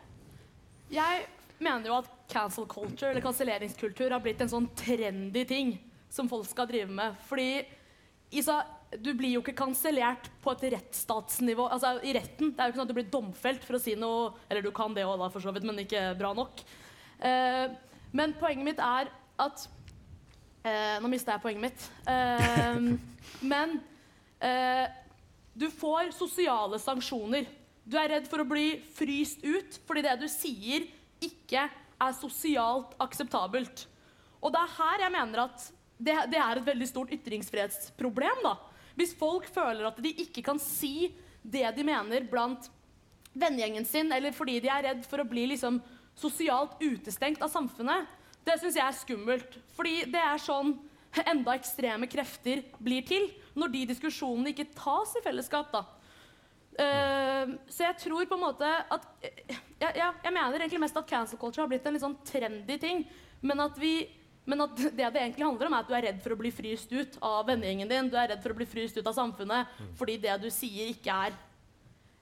Jeg mener jo at cancel culture, eller kanselleringskultur, har blitt en sånn trendy ting som folk skal drive med. Fordi Isa, du blir jo ikke kansellert på et rettsstatsnivå. Altså i retten. Det er jo ikke sånn at du blir domfelt for å si noe Eller du kan det òg, for så vidt, men ikke bra nok. Eh, men poenget mitt er at eh, Nå mista jeg poenget mitt. Eh, [LAUGHS] men du får sosiale sanksjoner. Du er redd for å bli fryst ut fordi det du sier, ikke er sosialt akseptabelt. Og det er her jeg mener at det, det er et veldig stort ytringsfrihetsproblem. da. Hvis folk føler at de ikke kan si det de mener blant vennegjengen sin, eller fordi de er redd for å bli liksom sosialt utestengt av samfunnet, det syns jeg er skummelt. Fordi det er sånn enda ekstreme krefter blir til, når de diskusjonene ikke tas i fellesskap. da. Uh, så jeg tror på en måte at uh, ja, ja, Jeg mener egentlig mest at cancel culture har blitt en litt sånn trendy ting. Men at, vi, men at [LAUGHS] det det egentlig handler om, er at du er redd for å bli fryst ut av vennegjengen din. Du er redd for å bli fryst ut av samfunnet fordi det du sier, ikke er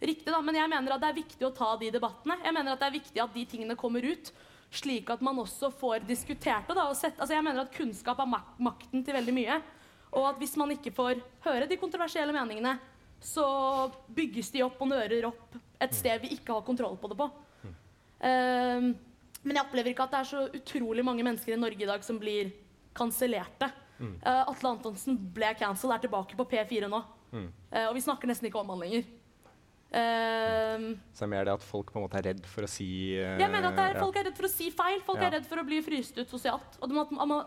riktig. Da. Men jeg mener at det er viktig å ta de debattene. Jeg mener at det er viktig at de tingene kommer ut. Slik at man også får diskutert det. Da, sett, altså jeg mener at kunnskap er mak makten til veldig mye. Og at hvis man ikke får høre de kontroversielle meningene, så bygges de opp og nører opp et sted vi ikke har kontroll på det på. Um, men jeg opplever ikke at det er så utrolig mange mennesker i Norge i dag som blir kansellerte. Mm. Uh, Atle Antonsen ble cancelled, er tilbake på P4 nå. Mm. Uh, og vi snakker nesten ikke om han lenger. Uh, Så det er mer det at folk på en måte er redd for å si jeg mener at det er, ja. Folk er redd for å si feil. Folk Ja. er redd for å bli fryst ut sosialt. Og det,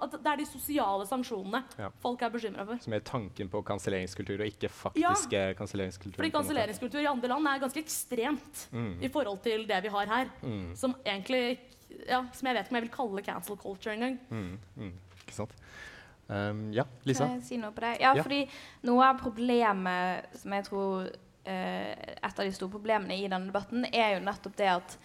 at det er de sosiale sanksjonene Ja. folk er bekymra for. Som er tanken på kanselleringskultur og ikke faktiske kanselleringskultur. Fordi kanselleringskultur i andre land er ganske ekstremt Mm. i forhold til det vi har her. Mm. Som egentlig ja, Som jeg vet ikke om jeg vil kalle cancel culture engang. Mm, mm, ikke sant. Um, ja, Lisa? Kan jeg si noe på det? Ja, Ja. fordi noe av problemet som jeg tror eh, Et av de store problemene i denne debatten, er jo nettopp det at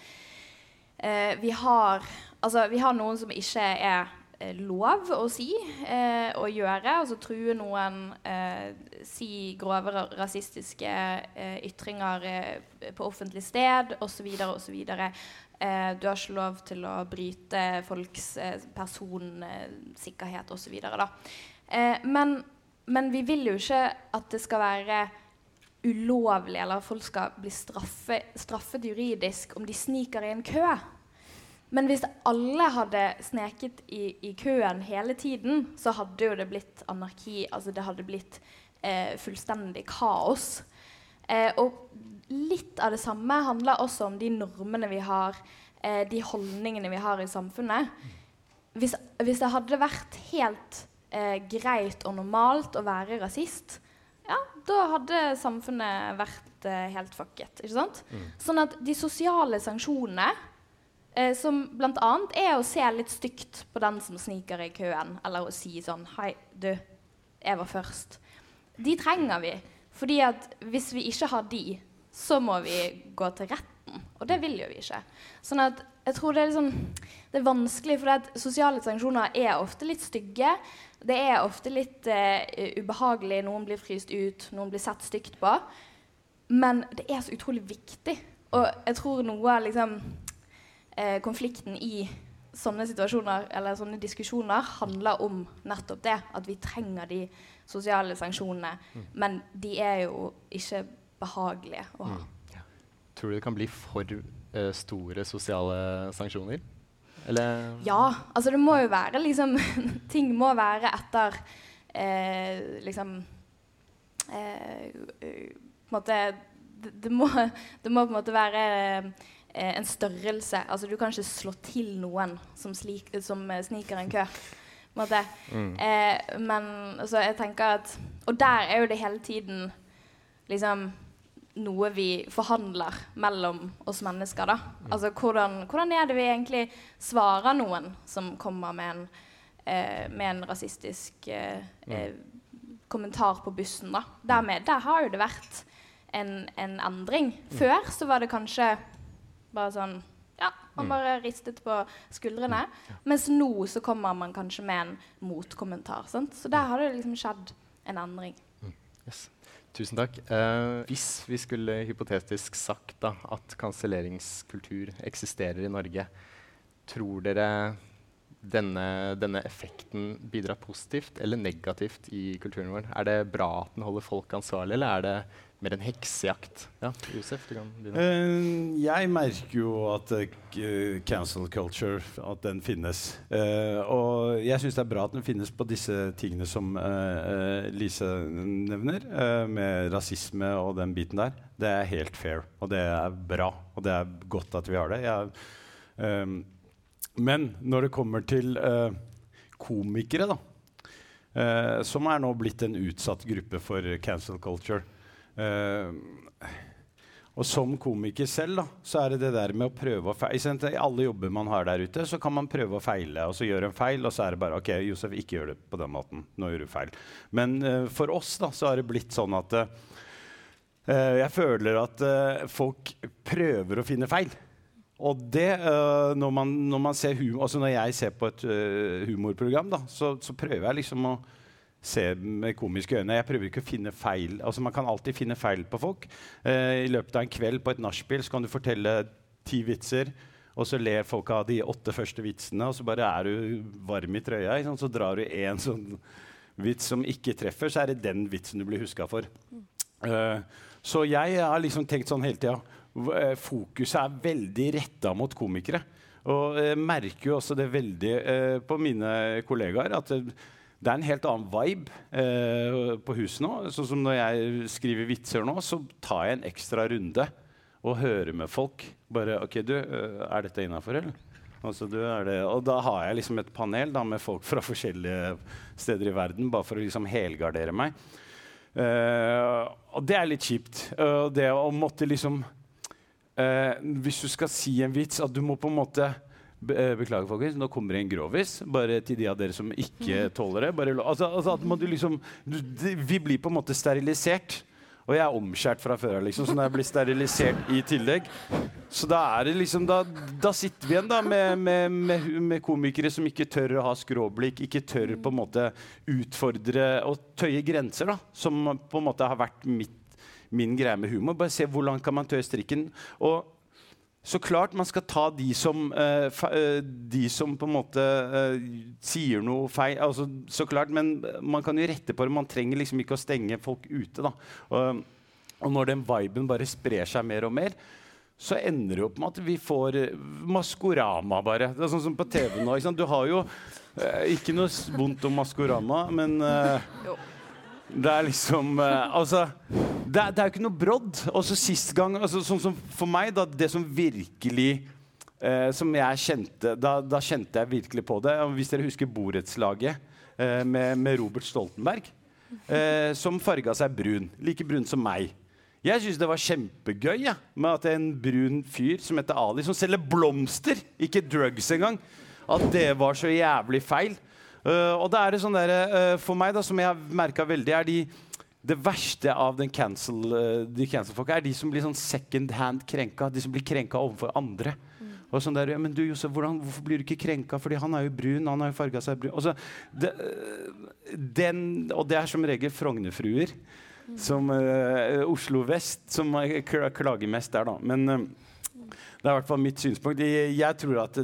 eh, vi har Altså, vi har noen som ikke er eh, lov å si eh, og gjøre. Altså true noen, eh, si grove rasistiske eh, ytringer eh, på offentlig sted osv. osv. Eh, du har ikke lov til å bryte folks eh, personsikkerhet osv. Eh, men, men vi vil jo ikke at det skal være ulovlig, eller at folk skal bli straffe, straffet juridisk om de sniker i en kø. Men hvis alle hadde sneket i, i køen hele tiden, så hadde jo det blitt anarki. Altså det hadde blitt eh, fullstendig kaos. Eh, og litt av det samme handler også om de normene vi har, eh, de holdningene vi har i samfunnet. Hvis, hvis det hadde vært helt eh, greit og normalt å være rasist, ja, da hadde samfunnet vært eh, helt fucket. Ikke sant? Sånn at de sosiale sanksjonene, eh, som bl.a. er å se litt stygt på den som sniker i køen, eller å si sånn Hei, du, jeg var først. De trenger vi. Fordi at hvis vi ikke har de, så må vi gå til retten. Og det vil jo vi ikke. Sånn at jeg tror det er, liksom, det er vanskelig, for at sosiale sanksjoner er ofte litt stygge. Det er ofte litt eh, ubehagelig. Noen blir fryst ut, noen blir sett stygt på. Men det er så utrolig viktig. Og jeg tror noe av liksom, eh, konflikten i sånne situasjoner eller sånne diskusjoner handler om nettopp det. At vi trenger de sosiale sanksjonene. Men de er jo ikke behagelige å ha. Tror du det kan bli for uh, store sosiale sanksjoner? Eller Ja, altså det må jo være liksom [LAUGHS] Ting må være etter eh, liksom eh, På en måte det, det, må, [LAUGHS] det må på en måte være eh, en størrelse. Altså du kan ikke slå til noen som, slik, som sniker en kø. På en måte. Eh, men altså, jeg tenker at Og der er jo det hele tiden liksom noe vi forhandler mellom oss mennesker. da. Altså hvordan, hvordan er det vi egentlig svarer noen som kommer med en, eh, med en rasistisk eh, eh, kommentar på bussen? da. Dermed, der har jo det vært en, en endring. Før så var det kanskje bare sånn ja, man bare ristet på skuldrene. Mens nå så kommer man kanskje med en motkommentar. Sant? Så der har det liksom skjedd en endring. Yes. Tusen takk. Eh, hvis vi skulle hypotetisk sagt da, at kanselleringskultur eksisterer i Norge, tror dere denne, denne effekten bidrar positivt eller negativt i kulturen vår? Er det bra at den holder folk ansvarlig, eller er det mer en heksejakt? Ja, Josef, du kan begynne. Uh, jeg merker jo at uh, cancel culture at den finnes. Uh, og jeg syns det er bra at den finnes på disse tingene som Lise nevner, med rasisme og den biten der. Det er helt fair, og det er bra. Og det er godt at vi har det. Jeg, ehm, men når det kommer til eh, komikere, da, eh, som er nå blitt en utsatt gruppe for cancel culture eh, og som komiker selv, da, så er det det der med å prøve å feile. I alle jobber man har der ute, så kan man prøve å feile, og så gjør en feil, og så er det bare OK, Josef, ikke gjør det på den måten. Nå gjør du feil. Men uh, for oss da, så har det blitt sånn at uh, jeg føler at folk prøver å finne feil. Og det, når, man, når man ser humor Altså når jeg ser på et humorprogram, da, så, så prøver jeg liksom å se med komiske øyne. Jeg prøver ikke å finne feil. Altså Man kan alltid finne feil på folk. Eh, I løpet av en kveld på et nachspiel kan du fortelle ti vitser, og så ler folk av de åtte første vitsene, og så bare er du varm i trøya. Sant? Så drar du en sånn vits som ikke treffer, så er det den vitsen du blir huska for. Eh, så jeg har liksom tenkt sånn hele tida eh, Fokuset er veldig retta mot komikere. Og jeg merker jo også det veldig eh, på mine kollegaer at det, er en helt annen vibe eh, på huset nå. Sånn som når jeg skriver vitser nå, så tar jeg en ekstra runde og hører med folk. Bare OK, du, eh, er dette innafor, eller? Altså, du, det, og da har jeg liksom et panel da, med folk fra forskjellige steder i verden, bare for å liksom helgardere meg. Uh, og det er litt kjipt. Uh, det å måtte liksom uh, Hvis du skal si en vits, at du må på en måte beklager, folkens. Nå kommer det en grovis. Bare til de av dere som ikke [LAUGHS] tåler det. Altså, altså liksom, du, vi blir på en måte sterilisert. Og jeg er omskjært fra før av, liksom, så når jeg blir sterilisert i tillegg Så da er det liksom Da, da sitter vi igjen da med, med, med, med komikere som ikke tør å ha skråblikk, ikke tør på en måte utfordre og tøye grenser, da. Som på en måte har vært mitt, min greie med humor. Bare se hvor langt kan man tøye strikken. Og så klart man skal ta de som, eh, eh, de som på en måte eh, sier noe feil. Altså, så klart, Men man kan jo rette på det. Man trenger liksom ikke å stenge folk ute. da. Og, og når den viben bare sprer seg mer og mer, så ender det opp med at vi får Maskorama, bare. Det er sånn som på TV nå. Ikke sant? Du har jo ikke noe vondt om Maskorama, men eh, det er liksom eh, Altså, det er, det er jo ikke noe brodd. Og så sist gang altså, Sånn som for meg, da, det som virkelig eh, Som jeg kjente da, da kjente jeg virkelig på det. Hvis dere husker borettslaget eh, med, med Robert Stoltenberg, eh, som farga seg brun. Like brun som meg. Jeg syns det var kjempegøy ja, med at en brun fyr som heter Ali, som selger blomster, ikke drugs engang, at det var så jævlig feil. Eh, og det er det sånn der, uh, For meg, da, som jeg har merka veldig, er de det verste av den cancel, uh, de cancel-folka er de som blir sånn second hand krenka. De som blir krenka overfor andre. Og sånn der, ja, men du, Josef, hvordan, Hvorfor blir du ikke krenka? Fordi han er jo brun. han har jo farga seg brun. Og, så, det, den, og det er som regel Frognerfruer. som eh, Oslo vest, som klager mest der, da. Men eh, det er i hvert fall mitt synspunkt. Jeg, jeg tror at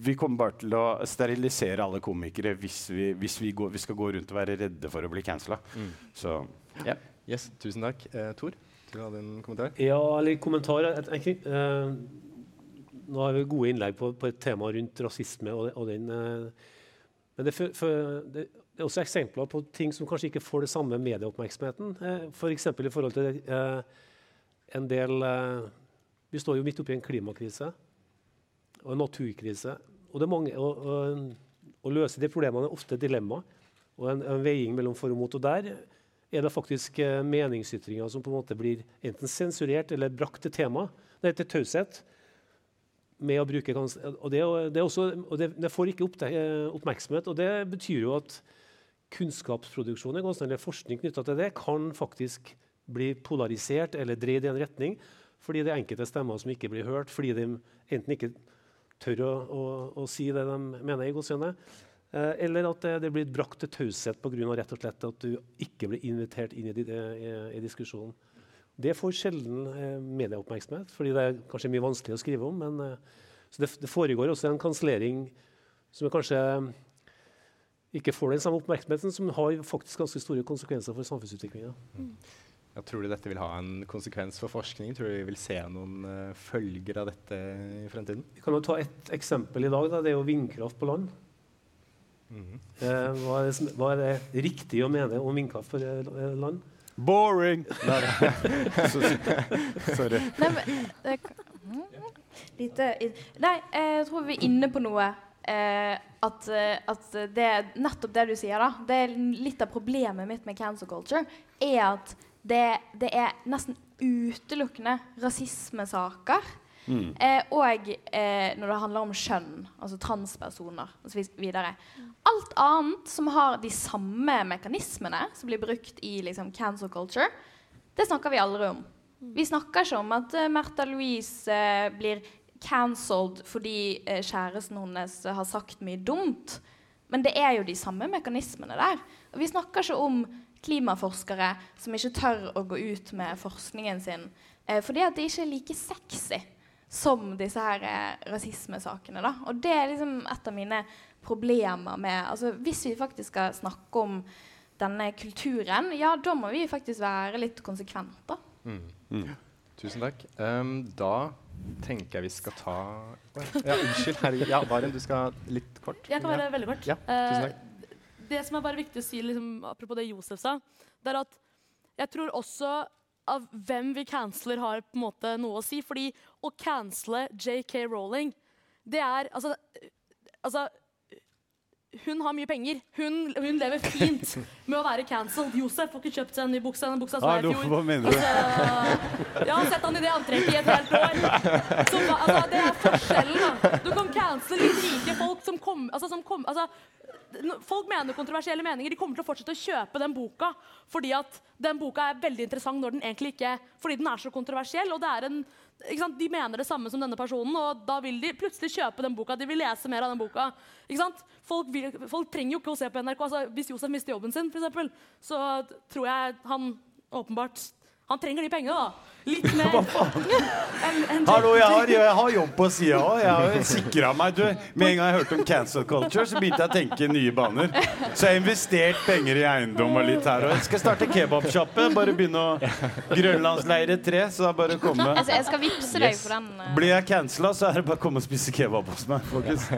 vi kommer bare til å sterilisere alle komikere hvis, vi, hvis vi, går, vi skal gå rundt og være redde for å bli cancela. Mm. Så Ja. Yes, tusen takk. Eh, Tor, du hadde en kommentar? Ja, eller kommentar. Tenker, eh, nå har vi gode innlegg på, på et tema rundt rasisme og, og den eh, Men det, for, for, det, det er også eksempler på ting som kanskje ikke får det samme medieoppmerksomheten. Eh, F.eks. For i forhold til eh, en del eh, Vi står jo midt oppi en klimakrise og en naturkrise. Og mange, å, og, å løse de problemene er ofte et dilemma og en, en veiing mellom for og mot. Og der er det faktisk eh, meningsytringer som på en måte blir enten sensurert eller brakt til tema. Det heter taushet. Med å bruke og det, det, også, og det, det får ikke oppte- eh, oppmerksomhet. og Det betyr jo at kunnskapsproduksjon eller forskning knytta til det kan faktisk bli polarisert eller dreid i en retning fordi det er enkelte stemmer som ikke blir hørt, fordi de enten ikke tør å, å, å si det de mener i gåseøyne, Eh, eller at det, blir brakt til taushet pga. at du ikke blir invitert inn i, i, i diskusjonen. Det får sjelden eh, medieoppmerksomhet, fordi det er kanskje mye vanskelig å skrive om. Men, eh, så det, det foregår også en kansellering som kanskje ikke får den samme oppmerksomheten, som har faktisk ganske store konsekvenser for samfunnsutviklinga. Jeg tror du dette vil ha en konsekvens for forskning? Tror du vi vil se noen uh, følger av dette i fremtiden? Vi kan jo ta et eksempel i dag. Da. Det er jo vindkraft på land. Eh, hva, er det, som- hva er det riktig å mene om vindkraft på eh, land? Boring! [LAUGHS] Sorry. Nei, men det, Lite Nei, jeg tror vi er inne på noe. Eh, at, eh, at det er nettopp det du sier, da. Det er litt av problemet mitt med cancer culture. Er at det, det er nesten utelukkende rasismesaker. Mm. Eh, og eh, når det handler om kjønn, altså transpersoner osv. Alt annet som har de samme mekanismene som blir brukt i liksom, cancel culture, det snakker vi aldri om. Vi snakker ikke om at uh, Märtha Louise eh, blir cancelled fordi eh, kjæresten hennes har sagt mye dumt. Men det er jo de samme mekanismene der. Og vi snakker ikke om klimaforskere som ikke tør å gå ut med forskningen sin eh, fordi at det ikke er like sexy som disse her eh, rasismesakene. Da. Og det er liksom et av mine problemer med altså, Hvis vi faktisk skal snakke om denne kulturen, ja, da må vi faktisk være litt konsekvente. Mm. Tusen takk. Um, da tenker jeg vi skal ta Ja, unnskyld. Herregud. Ja, Maren, du skal litt kort. Jeg kan være Ja. veldig kort. Ja, tusen takk. Det som er bare viktig å si, liksom, apropos det Josef sa, det er at jeg tror også av hvem vi canceler, har på en måte noe å si. Fordi å cancele JK Rowling, det er altså, altså hun har mye penger. Hun, hun lever fint med å være cancelled. Josef får ikke kjøpt seg en ny bukse. Den buksa som er i fjor. hva mener du? Altså, jeg har sett han i det antrekket i et helt år. Så, altså, det er forskjellen. da. Du kan cancele litt rike folk som kom, altså, som kom altså, Folk mener kontroversielle meninger. De kommer til å fortsette å kjøpe den boka fordi at den boka er veldig interessant når den egentlig ikke Fordi den er så kontroversiell. og det er en? De mener det samme som denne personen, og da vil de plutselig kjøpe den boka. De vil lese mer av den boka. Folk, vil, folk trenger jo ikke å se på NRK. Altså, hvis Josef mister jobben sin, for eksempel, så tror jeg han åpenbart Han trenger de pengene, da. Litt mer [LAUGHS] enn enn Hallo, jeg har, jeg har jobb på sida òg. Jeg har sikra meg. Du, med en gang jeg hørte om cancel culture, så begynte jeg å tenke nye baner. Så jeg har investert penger i eiendom og litt her. òg. jeg skal starte kebabsjappe. Bare begynne å Grønlandsleire tre, så det er bare å komme. Altså, jeg skal vippse deg for den. eh. Blir jeg cancela, så er det bare å komme og spise kebab hos meg. folkens.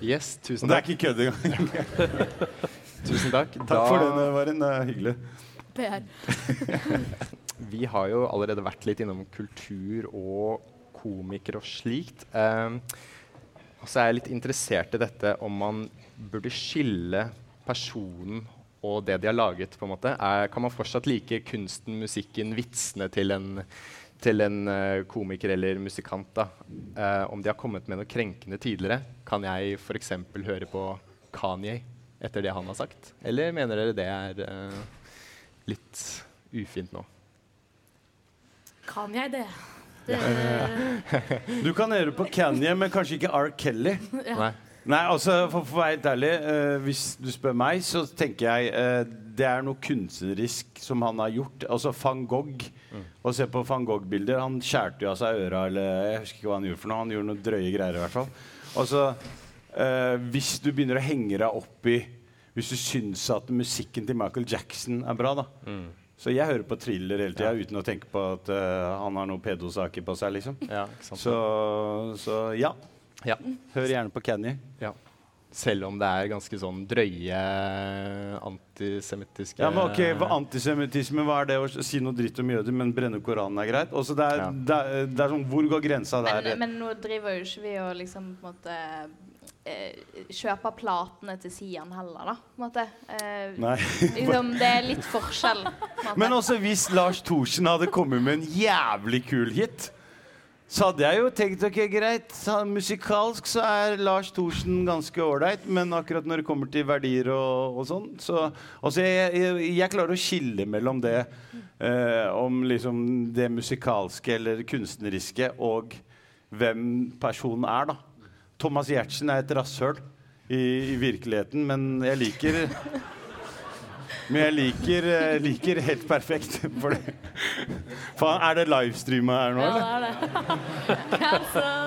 Yes, tusen Og det er takk. ikke kødd engang. Tusen takk. Takk for den, det Maren. Det er hyggelig. PR. [LAUGHS] Vi har jo allerede vært litt innom kultur og komikere og slikt. Um, og så er jeg litt interessert i dette om man burde skille personen og det de har laget. på en måte. Er, kan man fortsatt like kunsten, musikken, vitsene til en, til en uh, komiker eller musikant? da? Eh, om de har kommet med noe krenkende tidligere, kan jeg f.eks. høre på Kanye etter det han har sagt? Eller mener dere det er uh, litt ufint nå? Kan jeg det? det Du kan høre på Kanye, men kanskje ikke R. Kelly. [LAUGHS] Ja. Nei. Nei, altså for, for å være helt ærlig, uh, hvis du spør meg, så tenker jeg uh, det er noe kunstnerisk som han har gjort. Altså van Gogh. Å se på van Gogh-bilder. Han skjærte jo av seg øra, eller jeg husker ikke hva han gjorde for noe. Han gjorde noen drøye greier i hvert fall. Altså, uh, hvis du begynner å henge deg opp i Hvis du syns at musikken til Michael Jackson er bra, da. Så jeg hører på thriller hele tida uten å tenke på at uh, han har noen pedosaker på seg, liksom. Ja, ikke sant? Så, så ja. Ja. Hør gjerne på Kenny. Ja. Selv om det er ganske sånn drøye antisemittiske Ja, men ok, hva Antisemittisme, hva er det å si noe dritt om jøder, men brenne Koranen er greit? Også det, er, Ja. det, er, det er sånn, Hvor går grensa der? Men, men nå driver jo ikke vi og liksom på en måte eh, kjøper platene til Sian heller, da. På en måte. Eh, Nei. [LAUGHS] liksom, det er litt forskjell. Men også hvis Lars Thorsen hadde kommet med en jævlig kul hit, så hadde jeg jo tenkt ok, greit, så musikalsk så er Lars Thorsen ganske ålreit, men akkurat når det kommer til verdier og, og sånn, så altså jeg, jeg, jeg klarer å skille mellom det eh, om liksom det musikalske eller kunstneriske og hvem personen er, da. Thomas Giertsen er et rasshøl i, i virkeligheten, men jeg liker men jeg liker, liker helt perfekt. For det. Faen, er det livestreama her nå, Ja, det er det.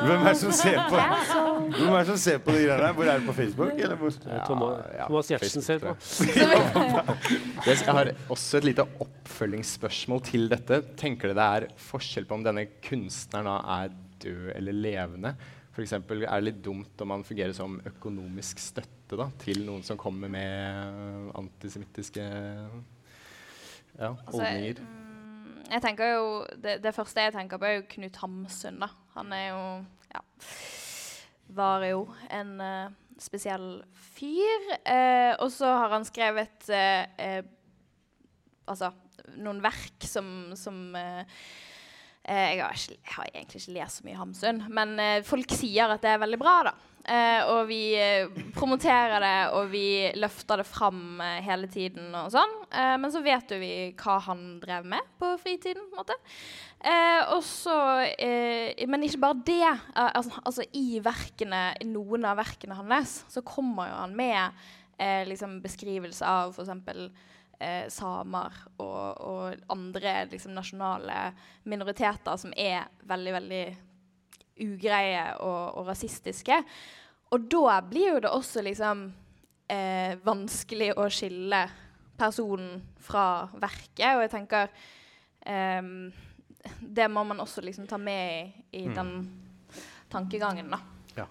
Hvem er det som ser på Hvem er det som ser på de greiene her? Hvor er det på Facebook? Eller hvor? Ja, Thomas Giertsen ser på. Jeg [LAUGHS] jeg har også et lite oppfølgingsspørsmål til dette. Tenker dere det er forskjell på om denne kunstneren er død eller levende? For eksempel, er det litt dumt om man fungerer som økonomisk støtte da, til noen som kommer med antisemittiske ja, Altså, holdninger? Altså, jeg tenker jo det, det første jeg tenker på, er jo Knut Hamsun. da. Han er jo Ja. Var jo en uh, spesiell fyr. Uh, og så har han skrevet uh, eh, Altså noen verk som, som eh, eh, jeg, har ikke, jeg har egentlig ikke lest så mye Hamsun, men eh, folk sier at det er veldig bra, da. Eh, og vi eh, promoterer det, og vi løfter det fram eh, hele tiden og sånn. Eh, men så vet jo vi hva han drev med på fritiden, på en måte. Eh, og eh, Men ikke bare det. Eh, altså, altså i verkene, noen av verkene hans, så kommer jo han med eh, liksom beskrivelse av f.eks. Eh, samer og, og andre liksom, nasjonale minoriteter som er veldig, veldig ugreie og, og rasistiske. Og da blir jo det også liksom eh, vanskelig å skille personen fra verket. Og jeg tenker eh, Det må man også liksom ta med i, i den tankegangen, da.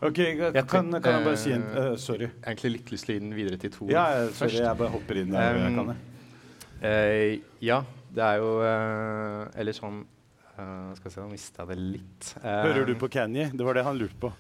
Ok, kan, kan jeg bare si en uh, Sorry. Egentlig litt lyst til å gi den videre til Tor Ja, sorry, først. jeg bare hopper inn der. jeg Um, kan det. Eh, ja, det er jo eh, Eller sånn eh, Skal vi se, nå mista jeg det litt. Eh, Hører du på Kanye? Det var det han lurte på.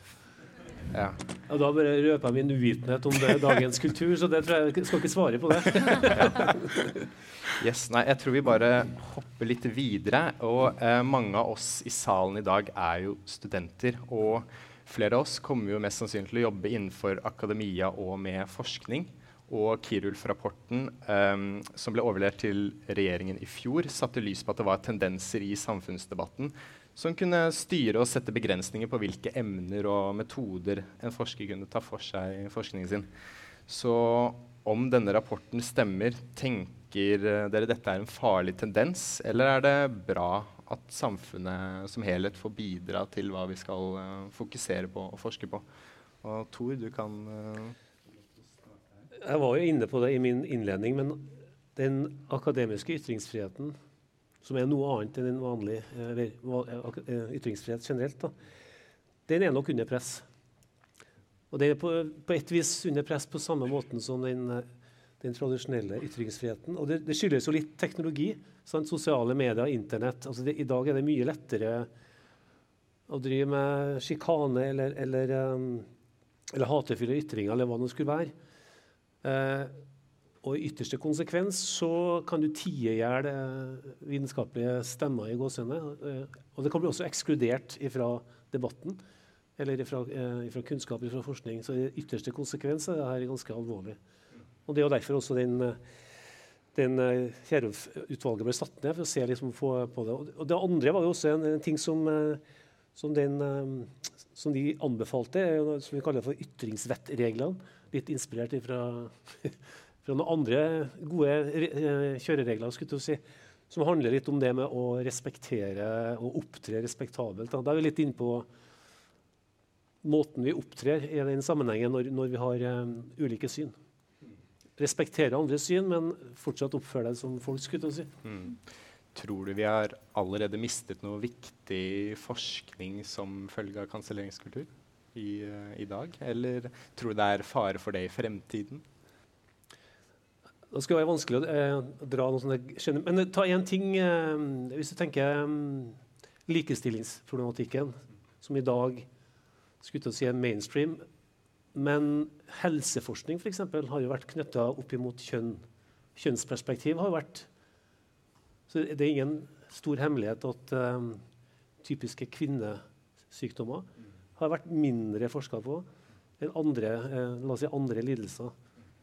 Ja. Ja, da bare røper jeg min uvitenhet om det, dagens kultur, så det tror jeg jeg skal ikke svare på det. [LAUGHS] Yes, nei, jeg tror vi bare hopper litt videre. Og eh, mange av oss i salen i dag er jo studenter. Og flere av oss kommer jo mest sannsynlig til å jobbe innenfor akademia og med forskning. Og Kirulf-rapporten um, som ble overlevert til regjeringen i fjor, satte lys på at det var tendenser i samfunnsdebatten som kunne styre og sette begrensninger på hvilke emner og metoder en forsker kunne ta for seg i forskningen sin. Så om denne rapporten stemmer, tenker eh, dere dette er en farlig tendens, eller er det bra at samfunnet som helhet får bidra til hva vi skal uh, fokusere på og forske på? Og Tor, du kan eh, Jeg var jo inne på det i min innledning, men den akademiske ytringsfriheten, som er noe annet enn den vanlig eh, eller, eh, ytringsfrihet generelt, da, den er nok under press. Og den er på, på et vis under press på samme måten som den, den tradisjonelle ytringsfriheten. Og det, det skyldes jo litt teknologi. Sant? Sosiale medier, Internett. Altså det, I dag er det mye lettere å drive med sjikane eller, eller, um, eller hatefulle ytringer, eller hva det skulle være. Eh, og i ytterste konsekvens så kan du tie i hjel eh, vitenskapelige stemmer i gåsehudene. Eh, og det kan bli også ekskludert fra debatten eller fra kunnskap fra forskning. Så i ytterste konsekvens er dette ganske alvorlig. Og Det er jo derfor også den, den Kierulf-utvalget ble satt ned, for å se liksom på, det. Og- Det andre var jo også en, en ting som, som, den, som de anbefalte, som vi kaller for ytringsvettreglene. Litt inspirert fra, [LAUGHS] fra noen andre gode eh, kjøreregler, skulle si, som handler litt om det med å respektere og opptre respektabelt. Da, er vi litt inne på måten vi opptrer i den sammenhengen når, når vi har um, ulike syn. Respektere andres syn, men fortsatt oppføre deg som folk. skulle si. Mm. Tror du vi har allerede mistet noe viktig forskning som følge av kanselleringskultur i, eh, i dag? Eller tror du det er fare for det i fremtiden? Det skal være vanskelig å eh, dra noe sånt. Men eh, ta én ting eh, Hvis du tenker um, likestillingsproblematikken, som i dag skulle si er mainstream. Men helseforskning for eksempel, har jo vært knytta opp imot kjønn. Kjønnsperspektiv har vært Så det er ingen stor hemmelighet at um, typiske kvinnesykdommer har vært mindre forska på enn andre, eh, si andre lidelser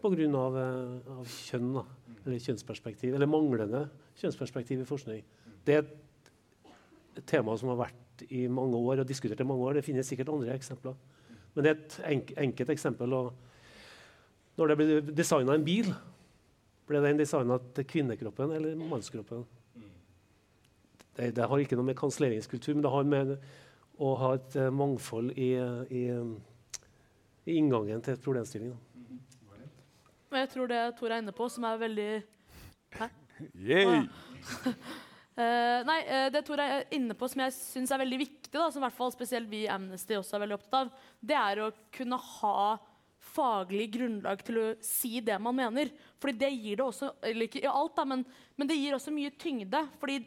pga. Av, eh, av kjønn, da, eller kjønnsperspektiv, eller manglende kjønnsperspektiv i forskning. Det er et tema som har vært i mange år og diskutert i mange år. Det finnes sikkert andre eksempler. Men det er et enk enkelt eksempel. Når det ble designa en bil, ble den designa til kvinnekroppen eller mannskroppen? Det, det har ikke noe med kanselleringskultur, men det har med å ha et eh, mangfold i, i, i inngangen til et problemstilling. Og jeg tror det Tor er inne på, som er veldig Hæ? Yay! Uh, [LAUGHS] nei, eh, det Tor er inne på som jeg syns er veldig viktig, da, som i hvert fall spesielt vi i Amnesty også er veldig opptatt av, det er å kunne ha faglig grunnlag til å si det man mener. Fordi det gir det også Eller ikke i alt, da, men, men det gir også mye tyngde. Fordi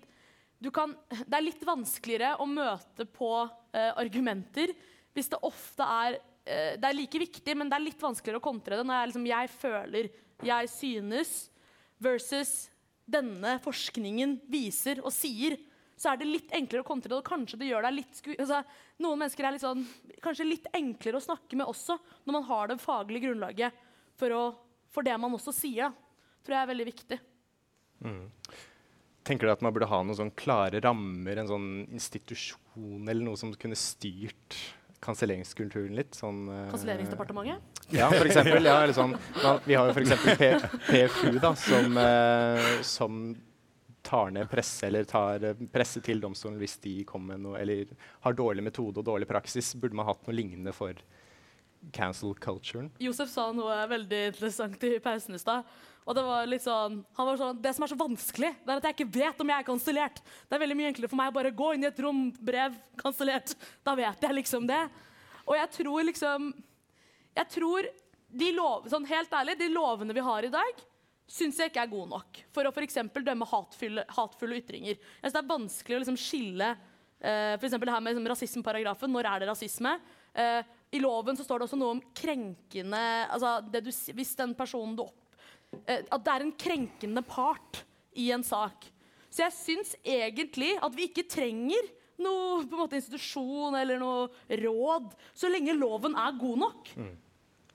kan, det er litt vanskeligere å møte på eh, argumenter hvis det ofte er eh, Det er like viktig, men det er litt vanskeligere å kontre det når jeg, liksom, jeg føler, jeg synes, versus denne forskningen viser og sier, så er det litt enklere å kontre det. Og kanskje det gjør deg litt altså, Noen mennesker er litt sånn, kanskje litt enklere å snakke med også, når man har det faglige grunnlaget for, å, for det man også sier. tror jeg er veldig viktig. Mm. Tenker du at man burde ha noen sånn klare rammer, en sånn institusjon eller noe som kunne styrt kanselleringskulturen litt? Sånn, uh, Kanselleringsdepartementet? Ja, for eksempel. Ja, eller sånn, da, vi har jo f.eks. PFU, da, som, uh, som tar ned presse eller tar eh, presse til domstolen hvis de kommer med noe eller har dårlig metode og dårlig praksis. Burde man hatt noe lignende for cancel culturen? Josef sa noe veldig interessant i pausen i stad. Og det var litt sånn, han var sånn, det som er så vanskelig, det er at jeg ikke vet om jeg er kansellert. Det er veldig mye enklere for meg å bare gå inn i et rom, brev, kansellert. Da vet jeg liksom det. Og jeg tror liksom Jeg tror de lov, sånn helt ærlig, de lovene vi har i dag, syns jeg ikke er gode nok for å for dømme hatfulle, hatfulle ytringer. Jeg synes Det er vanskelig å liksom skille eh, for det her med liksom, rasismeparagrafen. Når er det rasisme? Eh, I loven så står det også noe om krenkende altså du, Hvis den personen du opp... Eh, at det er en krenkende part i en sak. Så jeg syns egentlig at vi ikke trenger noe på en måte, institusjon eller noe råd, så lenge loven er god nok.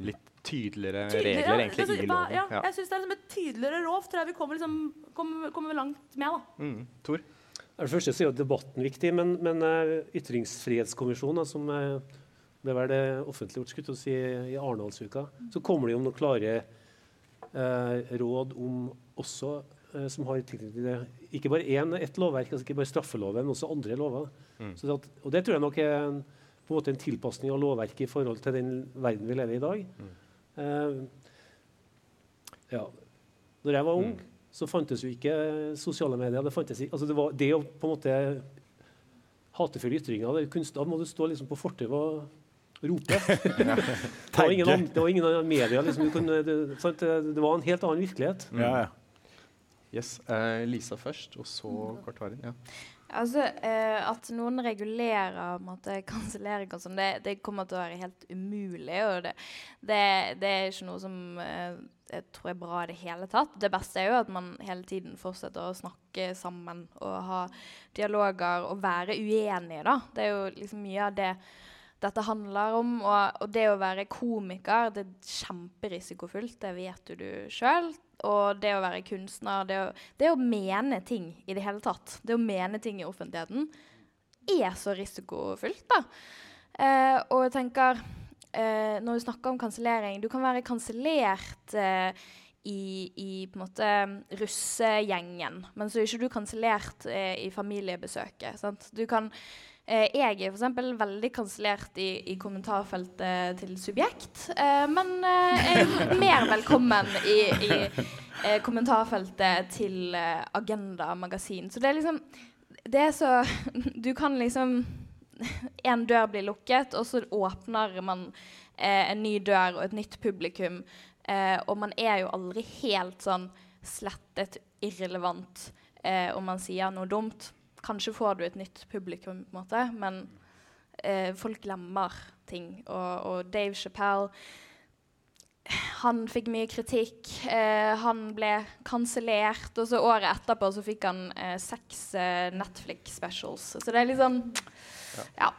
Litt tydeligere, tydeligere regler ja, egentlig synes, i loven. Ja, Ja. Jeg syns det er liksom et tydeligere lov. Tror jeg vi kommer, liksom, kommer, kommer langt med. da. Mm. Tor? For det første så er jo debatten viktig, men, men eh, Ytringsfrihetskommisjonen, da, som det ble vel det offentliggjort si, i Arendalsuka, så kommer det jo noen klare eh, råd om også eh, som har tilknytning. Ikke bare én, ett lovverk, altså ikke bare straffeloven, men også andre lover. Mm. Så at, og det tror jeg nok er en, på en måte en tilpasning av lovverket i forhold til den verden vi lever i i dag. Eh, ja. Når jeg var ung, så fantes jo ikke sosiale medier. Det, fantes ikke, altså det, var, det å på en måte hatefulle ytringer det kunst, Da må du stå liksom på fortauet og rope. [LAUGHS] det, var ingen, det var ingen media. Liksom, du kunne, det, sant? Det, var en helt annen virkelighet. Ja, ja. Yes. eh, Lisa først, og så kort Karin. Ja. Altså, eh, At noen regulerer på [LAUGHS] kansellering og sånn, det, det kommer til å være helt umulig. Og det, det, det er ikke noe som eh, jeg tror er bra i det hele tatt. Det beste er jo at man hele tiden fortsetter å snakke sammen og ha dialoger og være uenige, da. Det er jo liksom mye av det dette handler om. Og, og det å være komiker, det er kjemperisikofullt. Det vet jo du sjøl. Og det å være kunstner, det å, det å mene ting i det hele tatt, det å mene ting i offentligheten, er så risikofylt, da. Eh, og jeg tenker eh, Når vi snakker om kansellering Du kan være kansellert eh, i, i på en måte russegjengen, men så er ikke du kansellert eh, i familiebesøket. Sant? Du kan Jeg er f.eks. veldig kansellert i, i kommentarfeltet til Subjekt, eh, men eh, jeg er mer velkommen i, i eh, kommentarfeltet til eh, Agenda magasin. Så det er liksom Det er så Du kan liksom En dør blir lukket, og så åpner man eh, en ny dør og et nytt publikum. Eh, og man er jo aldri helt sånn slettet irrelevant eh, om man sier noe dumt. Kanskje får du et nytt publikum, på en måte, men eh, folk glemmer ting. Og, og Dave Chappelle han fikk mye kritikk. Eh, han ble kansellert, og så året etterpå så fikk han eh, seks eh, Netflix-specials. Så det er litt sånn Ja.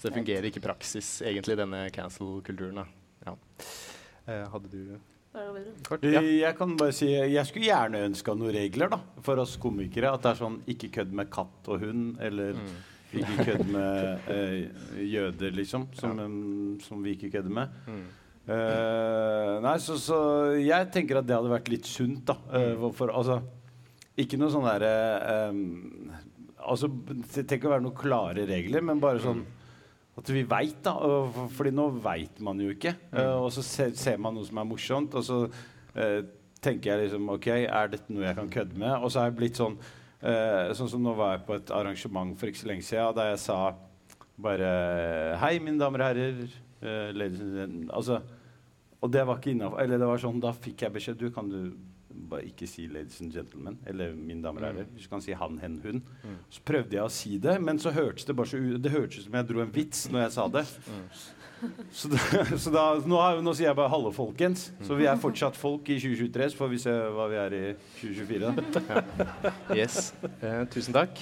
Så det fungerer ikke i praksis, egentlig, denne cancel-kulturen. Ja. Eh, hadde? Du, Jeg kan bare si Jeg skulle gjerne ønska noen regler da for oss komikere. At det er sånn ikke kødd med katt og hund, eller ikke kødd med eh, jøder, liksom. Som, ja. som vi ikke kødder med. Eh, nei, så, så jeg tenker at det hadde vært litt sunt, da. eh, for- for, altså, ikke noe sånn derre em, Altså, det trenger ikke å være noen klare regler, men bare sånn at vi veit, da. for- Fordi nå veit man jo ikke. Eh, og så ser, ser man noe som er morsomt, og så uh, tenker jeg liksom OK, er dette noe jeg kan kødde med? Og så har jeg blitt sånn uh, Sånn som nå var jeg på et arrangement for ikke så lenge siden der jeg sa bare Hei, mine damer og herrer. ladies and gentlemen. Altså, og det var ikke innafor. Eller det var sånn, da fikk jeg beskjed Du, kan du bare ikke si 'ladies and gentlemen' eller 'mine damer og herrer'. Hvis du kan si 'han, hen, hun'. Så prøvde jeg å si det, men så hørtes det bare så ut Det hørtes ut som jeg dro en vits når jeg sa det. Så, da, så da, nå, har, nå sier jeg bare 'hallo, folkens'. Så vi er fortsatt folk i 2023, så får vi se hva vi er i 2024. Da. Yes. Eh, tusen takk.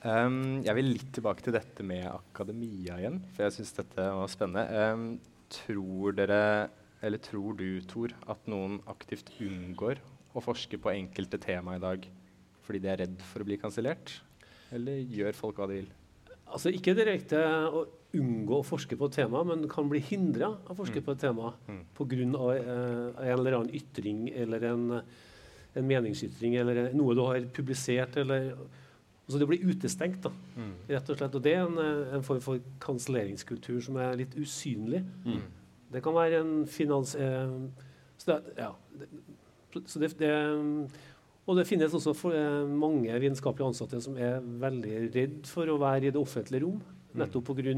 Um, jeg vil litt tilbake til dette med akademia igjen, for jeg syns dette var spennende. Um, tror dere, eller tror du, Tor, at noen aktivt unngår å forske på enkelte tema i dag fordi de er redd for å bli kansellert? Eller gjør folk hva de vil? Altså Ikke direkte å unngå å forske på et tema, men kan bli hindra av å forske på et tema Mm. pga. Eh, en eller annen ytring eller en, en meningsytring eller en- noe du har publisert. eller Så Det blir utestengt, da, Mm. rett og slett. Og det er en, eh, en form for kanselleringskultur som er litt usynlig. Mm. Det kan være en finans... Eh, så det, ja, det, så det, det, og det finnes også for, eh, mange vitenskapelige ansatte som er veldig redd for å være i det offentlige rom. Nettopp pga.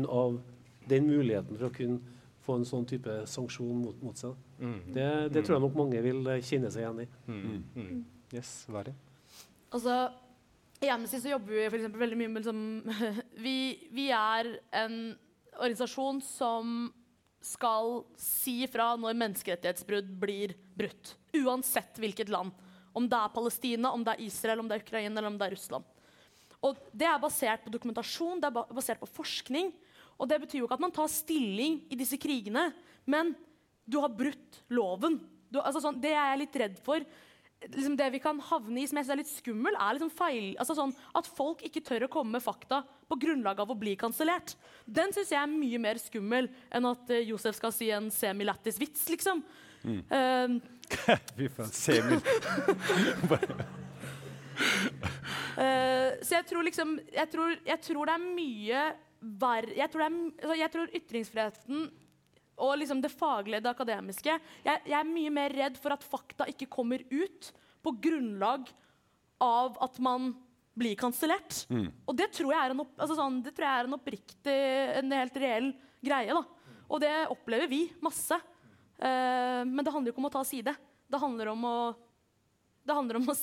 den muligheten for å kunne få en sånn type sanksjon mot, mot seg. Mm. Det, det tror jeg nok mange vil eh, kjenne seg igjen i. Mm. Mm. Yes, Vari? Altså, I Amnesty så jobber vi for eksempel veldig mye med liksom, [LAUGHS] vi, vi er en organisasjon som skal si fra når menneskerettighetsbrudd blir brutt. Uansett hvilket land. Om det er Palestina, om det er Israel, om det er Ukraina eller om det er Russland. Og Det er basert på dokumentasjon, det er basert på forskning. Og det betyr jo ikke at man tar stilling i disse krigene, men du har brutt loven. Du, altså sånn, det jeg litt redd for. Liksom det vi kan havne i som jeg synes er litt skummel, er liksom feil, altså sånn at folk ikke tør å komme med fakta på grunnlag av å bli kansellert. Den syns jeg er mye mer skummel enn at uh, Josef skal si en semilættis vits, liksom. Eh, [LAUGHS] Fy faen. Semil. uh, [LAUGHS] så jeg tror liksom jeg tror, jeg tror det er mye verre jeg, altså jeg tror ytringsfriheten og liksom det faglige, det akademiske jeg, jeg er mye mer redd for at fakta ikke kommer ut på grunnlag av at man blir kansellert. Og det tror jeg er en, opp, altså sånn, det tror jeg er en oppriktig, en helt reell greie. da. Og det opplever vi masse. Uh, men det handler jo ikke om å ta side. Det handler om å det handler om å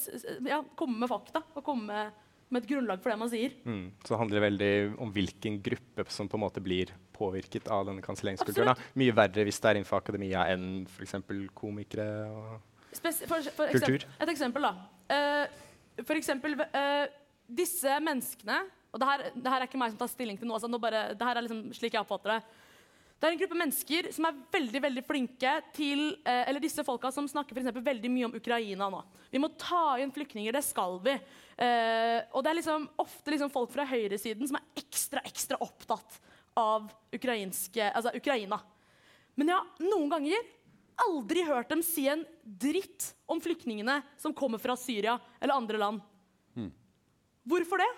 ja, komme med fakta og komme med, med et grunnlag for det man sier. Mm. Så det handler veldig om hvilken gruppe som på en måte blir påvirket av denne kanselleringskulturen. Mye verre hvis det er innenfor akademia enn f.eks. komikere. Og Spes for, for Kultur. eksempel, et eksempel, da. Uh, for eksempel uh, disse menneskene Og det her, det her er ikke meg som tar stilling til noe. Altså, bare, det her er liksom slik jeg oppfatter det. Det er en gruppe mennesker som er veldig veldig flinke til eh, Eller disse folka som snakker for eksempel veldig mye om Ukraina nå. Vi må ta inn flyktninger, det skal vi. Eh, og det er liksom ofte liksom folk fra høyresiden som er ekstra ekstra opptatt av ukrainske, altså Ukraina. Men jeg har noen ganger aldri hørt dem si en dritt om flyktningene som kommer fra Syria eller andre land. Hvorfor det?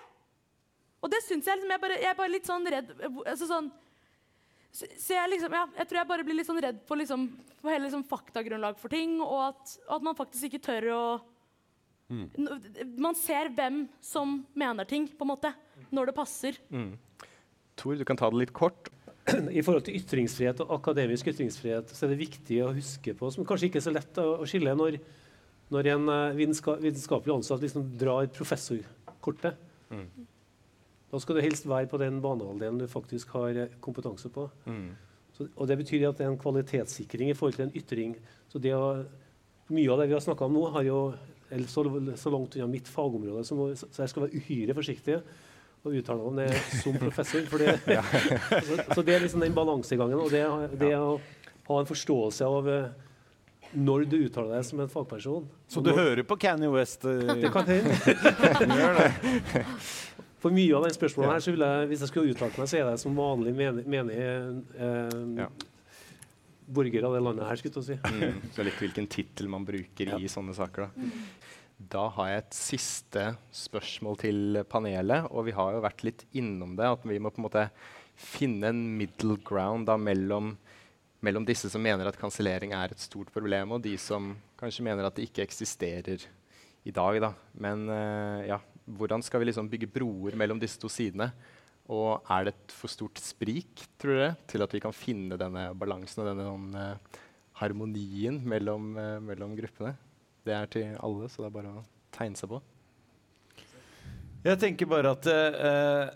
Og det syns jeg liksom, jeg, bare, jeg er bare litt sånn redd altså sånn, så, så jeg, liksom, ja, jeg tror jeg bare blir litt sånn redd for, liksom, for hele liksom, faktagrunnlag for ting, og at, og at man faktisk ikke tør å N- Man ser hvem som mener ting, på en måte, når det passer. Tor, du kan ta det litt kort. I forhold til ytringsfrihet og akademisk ytringsfrihet så er det viktig å huske på, som kanskje ikke er så lett å, skille, når, når en eh, vitenskapelig ansatt liksom drar professorkortet. Da skal du helst være på den banehalvdelen du faktisk har eh, kompetanse på. Så, og Det betyr at det er en kvalitetssikring i forhold til en ytring. Så det å, Mye av det vi har snakka om nå, har jo eller så, så langt unna mitt fagområde, så, må, så jeg skal være uhyre forsiktig og uttale om det som professor. Det, [LAUGHS] [LAUGHS] så, så det er liksom den balansegangen, og det, det å ha en forståelse av eh, når du uttaler deg som en fagperson. Så du når- hører på Kanye West? eh, [LAUGHS] Det kan hende. For mye av den spørsmålet her, så vil jeg, hvis jeg skulle uttalt meg, så er det som vanlig menig, menig eh, borger av det landet her, skulle jeg si. Mm, så litt hvilken tittel man bruker i sånne saker. Da. Da har jeg et siste spørsmål til panelet. Og vi har jo vært litt innom det, at vi må på en måte finne en middle ground da, mellom, mellom disse som mener at kansellering er et stort problem, og de som kanskje mener at det ikke eksisterer i dag. Da. Men uh, ja, hvordan skal vi liksom bygge broer mellom disse to sidene? Og er det et for stort sprik, tror dere, til at vi kan finne denne balansen og denne eh, harmonien mellom, uh, mellom gruppene? Det er til alle, så det er bare å tegne seg på. Jeg tenker bare at eh,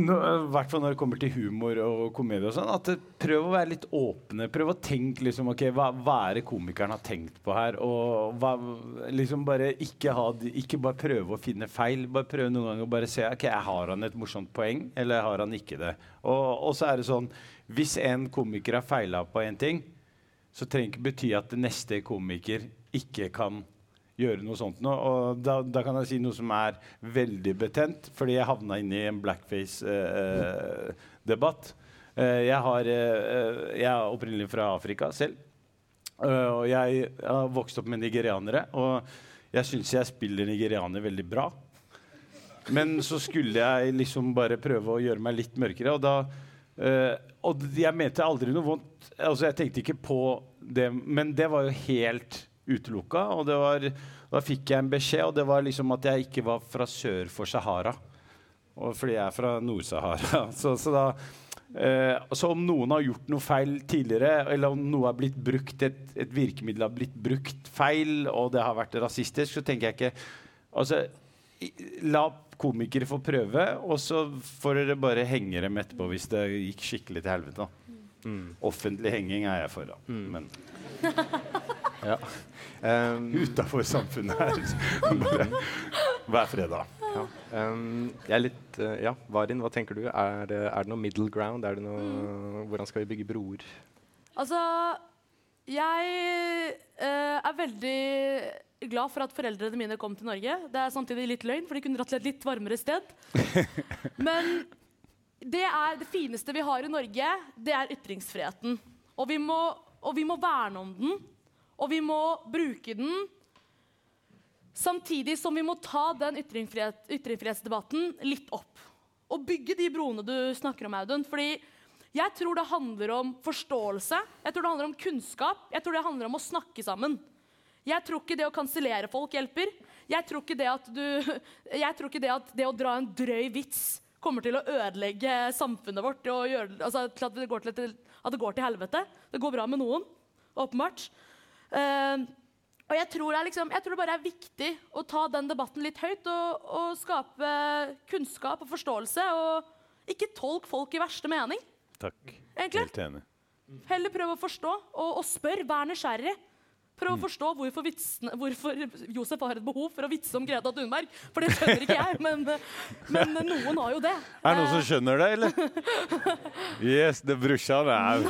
I hvert fall når det kommer til humor og komedie, og sånn, at det, prøv å være litt åpne. Prøv å tenke liksom, ok, hva, hva er det komikeren har tenkt på her? Og hva, liksom bare ikke, ha, ikke bare prøve å finne feil. Bare prøve noen ganger å bare se ok, har han et morsomt poeng, eller har han ikke det. Og, og så er det sånn Hvis en komiker har feila på en ting, så trenger ikke bety at neste komiker ikke kan gjøre noe sånt nå. Og da, da kan jeg si noe som er veldig betent, fordi jeg havna inn i en blackface-debatt. jeg, har, eh, jeg er opprinnelig fra Afrika selv. Eh, og jeg har vokst opp med nigerianere, og jeg syns jeg spiller nigerianer veldig bra. Men så skulle jeg liksom bare prøve å gjøre meg litt mørkere, og da eh, Og jeg mente aldri noe vondt. Altså, jeg tenkte ikke på det, men det var jo helt utelukka. Og det var, da fikk jeg en beskjed, og det var liksom at jeg ikke var fra sør for Sahara. Og fordi jeg er fra Nord-Sahara. [LAUGHS] Så, så da eh, så om noen har gjort noe feil tidligere, eller om noe har blitt brukt, et, et virkemiddel har blitt brukt feil, og det har vært rasistisk, så tenker jeg ikke Altså, la komikere få prøve, og så får dere bare henge dem etterpå hvis det gikk skikkelig til helvete. Mm. Offentlig henging er jeg for, da. Men [LAUGHS] Ja. Um, utafor samfunnet her [LAUGHS] bare hver fredag. ja. Um, jeg er litt uh, Ja, Varin, hva tenker du? Er det, er det noe middle ground? Er det noe, Hvordan skal vi bygge broer? Altså, jeg uh, er veldig glad for at foreldrene mine kom til Norge. Det er samtidig litt løgn, for de kunne dratt til et litt varmere sted. [LAUGHS] Men det er det fineste vi har i Norge, det er ytringsfriheten. Og vi må, og vi må verne om den, og vi må bruke den. Samtidig som vi må ta den ytringsfrihet, ytringsfrihetsdebatten litt opp. Og bygge de broene du snakker om, Audun. Fordi jeg tror det handler om forståelse, jeg tror det handler om kunnskap, jeg tror det handler om å snakke sammen. Jeg tror ikke det å kansellere folk hjelper. Jeg tror ikke det at du [LAUGHS] Jeg tror ikke det at det å dra en drøy vits kommer til å ødelegge samfunnet vårt gjøre, altså, at, det går til, at det går til helvete. Det går bra med noen, åpenbart. Eh, og jeg tror, det liksom, jeg tror det bare er viktig å ta den debatten litt høyt og, og skape kunnskap og forståelse. Og ikke tolk folk i verste mening. Takk. Egentlig. Helt enig. Heller prøv å forstå, og, og spør. Vær nysgjerrig. Prøv å forstå hvorfor, vitsene, hvorfor Josef har et behov for å vitse om Greta Thunberg. For det skjønner ikke jeg, men, men noen har jo det. Er det noen som skjønner det, eller? [LAUGHS] Yes, det brorsan er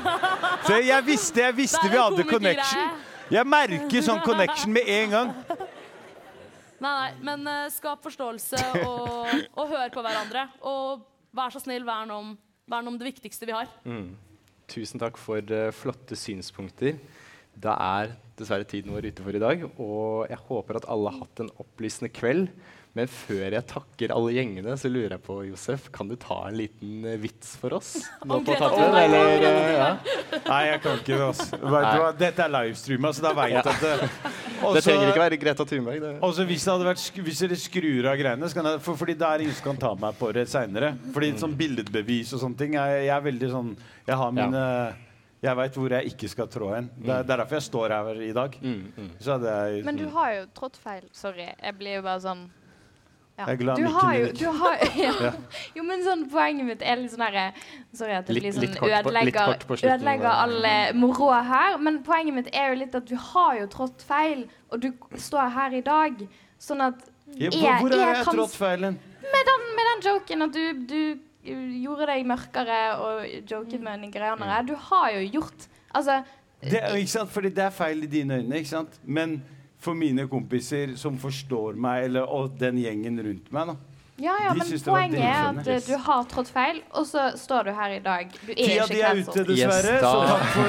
Se, jeg visste, jeg visste vi hadde connection. Jeg merker sånn connection med en gang. Nei, nei, men eh, skap forståelse og, og hør på hverandre. Og vær så snill, vern om, vern om det viktigste vi har. Tusen takk for eh, flotte synspunkter. Da er dessverre tiden vår ute for i dag. Og jeg håper at alle har hatt en opplysende kveld. Men før jeg takker alle gjengene, så lurer jeg på, Josef, kan du ta en liten eh, vits for oss? Nå på Greta eller, eh, ja. Nei, jeg kan ikke det. Altså. Vet du hva? Dette er livestreama, så da veit jeg at det [LAUGHS] Det trenger ikke være Greta Thunberg. Det. Også hvis, det hadde vært, sk- hvis dere skrur av greiene, så kan jeg, for, fordi det er ingen som kan ta meg på det seinere. Fordi sånn billedbevis og sånne ting jeg, jeg er veldig sånn Jeg har mine Jeg veit hvor jeg ikke skal trå hen. Det, er- det er derfor jeg står her i dag. Så hadde jeg Men du har jo trådt feil. Sorry, jeg blir jo bare sånn ja. Jeg er glad du har jo, du har, ja. Jo, men sånn poenget mitt er litt sånn herre Sorry at jeg blir sånn litt ødelegger, på slutten, ødelegger alle all moroa her. Men poenget mitt er jo litt at du har jo trådt feil, og du står her i dag. Sånn at ja, jeg- hvor, hvor har jeg jeg trådt feilen? med den, med den joken at du, du gjorde deg mørkere og joket med nigerianere. Du har jo gjort Altså Det, er-? Fordi det er feil i dine øyne, ikke sant? Men for mine kompiser som forstår meg, eller, og den gjengen rundt meg, da. Ja, ja, De men poenget er at uh, du har trådt feil, og så står du her i dag. Du er Tida ikke di er ute, dessverre. Yes, så takk for.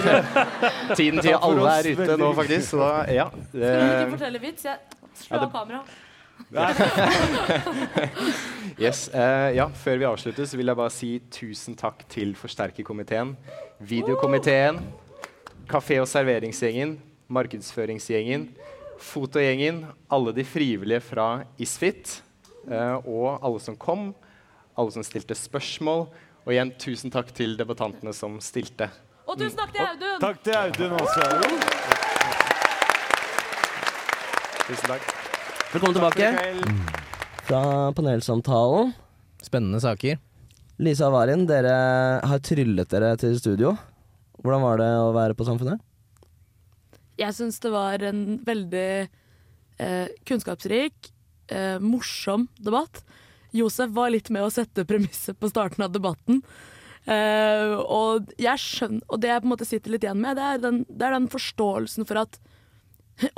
[LAUGHS] Tiden til alle er ute veldig nå, faktisk. Så da, ja. Skal du ikke Eh, fortelle vits? Jeg slår det- av kameraet. [LAUGHS] Yes, uh, ja, Før vi avslutter, så vil jeg bare si tusen takk til forsterkerkomiteen, videokomiteen, kafé- og serveringsgjengen, markedsføringsgjengen, fotogjengen, alle de frivillige fra Isfit, eh, og alle som kom, alle som stilte spørsmål. Og igjen tusen takk til debattantene som stilte. Og tusen takk til Audun! Takk til Audun også. Tusen takk. Velkommen tilbake fra panelsamtalen. Spennende saker. Lisa og Varin, dere har tryllet dere til studio. Hvordan var det å være på Samfunnet? Jeg syns det var en veldig eh, kunnskapsrik, eh, morsom debatt. Josef var litt med å sette premisset på starten av debatten. Eh, og, jeg skjønner, og det jeg på en måte sitter litt igjen med, det er den, det er den forståelsen for at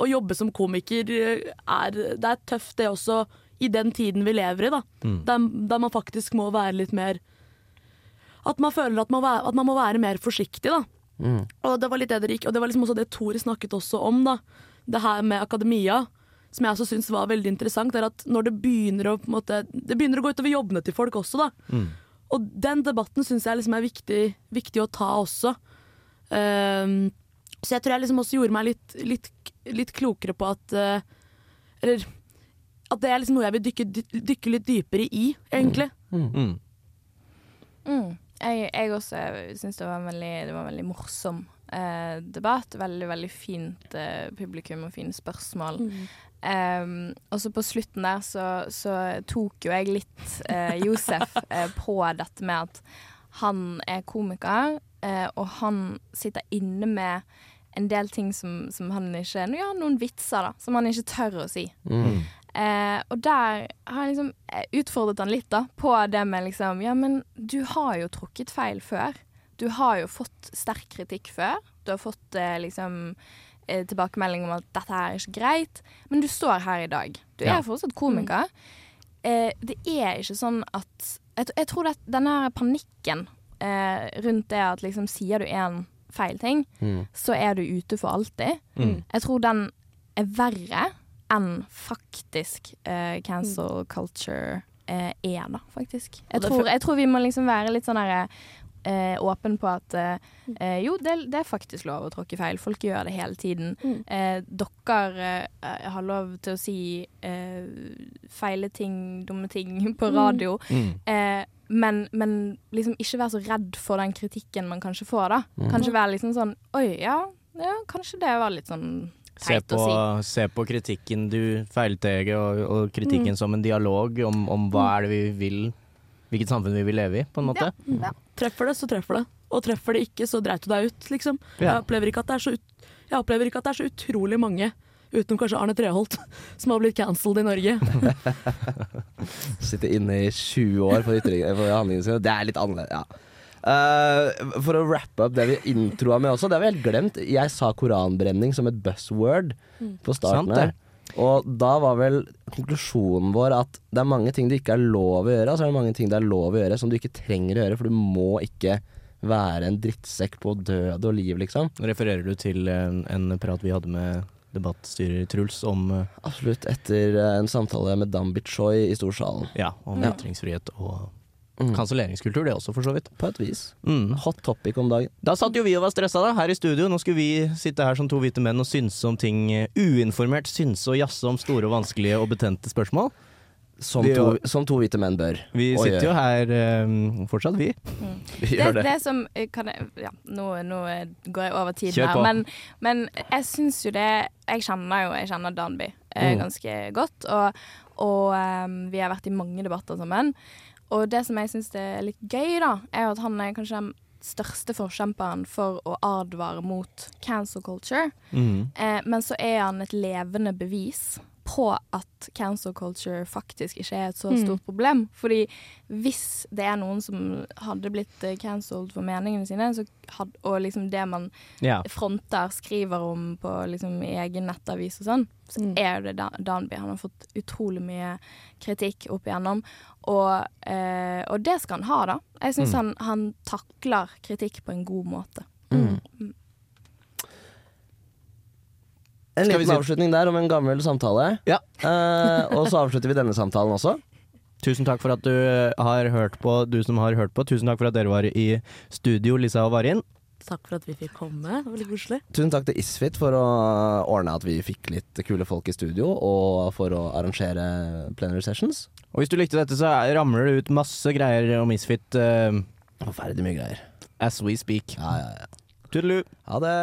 å jobbe som komiker eh, er, det er tøft, det også, i den tiden vi lever i. da. Der, der man faktisk må være litt mer At man føler at man, at man må være mer forsiktig. da. Og det var litt det dere gikk, og det var liksom også det Tore snakket også om. da. Det her med akademia, som jeg også syns var veldig interessant, er at når det begynner å på en måte, det begynner å gå utover jobbene til folk også, da. Og den debatten syns jeg liksom er viktig, viktig å ta også. Um, så jeg tror jeg liksom også gjorde meg litt, litt, litt klokere på at uh, Eller at det er liksom noe jeg vil dykke, dykke litt dypere i, egentlig. Mm. Mm. Jeg, jeg også syns det det var en veldig morsom eh, debatt. Veldig, veldig fint eh, publikum og fine spørsmål. Um, og så på slutten der så, så tok jo jeg litt eh, Josef [LAUGHS] eh, på dette med at han er komiker, eh, og han sitter inne med en del ting som, som han ikke Ja, noen vitser, da, som han ikke tør å si. Eh, og der har jeg liksom eh, utfordret han litt da, på det med liksom Ja, men du har jo trukket feil før. Du har jo fått sterk kritikk før. Du har fått eh, liksom eh, tilbakemelding om at dette her er ikke greit, men du står her i dag. Du Ja. er fortsatt komiker. Eh, det er ikke sånn at Jeg, jeg tror det, denne panikken eh, rundt det at liksom sier du en feil ting, så er du ute for alltid. Jeg tror den er verre enn faktisk uh, cancel culture uh, er, da, faktisk. Jeg tror, jeg tror vi må liksom være litt sånn derre eh, åpen på at eh, eh, jo, det, det er faktisk lov å tråkke feil. Folk gjør det hele tiden. Eh, dere eh, har lov til å si eh, feile ting, dumme ting [LAUGHS] på radio. Eh, men, men liksom ikke være så redd for den kritikken man kanskje får, da. Kanskje være liksom sånn Oi, ja, ja kanskje det var litt sånn Se på, å si. se på kritikken du feilteger, og, og kritikken som en dialog om, om hva er det vi vil Hvilket samfunn vi vil leve i, på en måte. Ja. Treffer det, så treffer det. Og treffer det ikke, så dreit du deg ut, liksom. Ja. Jeg opplever ikke at det er så ut Jeg opplever ikke at det er så utrolig mange, utenom kanskje Arne Treholt, [LAUGHS] som har blitt cancelled i Norge. [LAUGHS] Sitte inne i 20 år for, for handlingene sine. Det er litt annerledes, ja. Eh, for å rappe opp det vi introa med også, det har vi helt glemt. Jeg sa koranbrenning som et buzzword på starten Sant her. Og da var vel konklusjonen vår at det er mange ting det ikke er lov å gjøre, og så er det mange ting det er lov å gjøre som du ikke trenger å gjøre, for du må ikke være en drittsekk på død og liv, liksom. Refererer du til en, en prat vi hadde med debattstyrer Truls om eh, Absolutt. Etter eh, en samtale med Dambit Choi i storsalen. Ja, om Ja. ytringsfrihet og Mm. kanselleringskultur, det også, for så vidt. På et vis. Mm. Hot topic om dagen. Da satt jo vi og var stressa da, her i studio. Nå skulle vi sitte her som to hvite menn og synse om ting eh, uinformert. Synse og jazze om store og vanskelige og betente spørsmål. Som, Vi to, som to hvite menn bør. Vi Og sitter jo her um, fortsatt, vi. [LAUGHS] Vi Det, gjør det. det. som eh, kan jeg, ja, nå, nå går jeg over tiden her, men, men jeg syns jo det Jeg kjenner jo jeg kjenner Danby eh, Mm. ganske godt, og, og um, vi har vært i mange debatter sammen. Og det som jeg syns er litt gøy, da, er at han er kanskje den største forkjemperen for å advare mot cancel culture. Mm. Eh, men så er han et levende bevis på at cancel culture faktisk ikke er et så Mm. stort problem. Fordi hvis det er noen som hadde blitt eh, cancelled for meningene sine, så had, og liksom det man Ja. fronter, skriver om på liksom egen nettavis og sånn, så Mm. er det Dan- Danby. Han har fått utrolig mye kritikk opp igjennom. Og, eh, og det skal han ha, da. Jeg syns Mm. han, han takler kritikk på en god måte. Mm. En liten si- avslutning der om en gammel samtale. Ja. Eh, og så avslutter vi denne samtalen også. Tusen takk for at du har hørt på, du som har hørt på. Tusen takk for at dere var i studio, Lisa og Varin. Takk for at vi fikk komme. Det var Veldig koselig. Tusen takk til Isfit for å ordne at vi fikk litt kule folk i studio, og for å arrangere plenary sessions. Og hvis du likte dette, så ramler det ut masse greier om Isfit. uh, Forferdelig mye greier. as we speak. Ja, ja, ja. Tudelu. Ha det.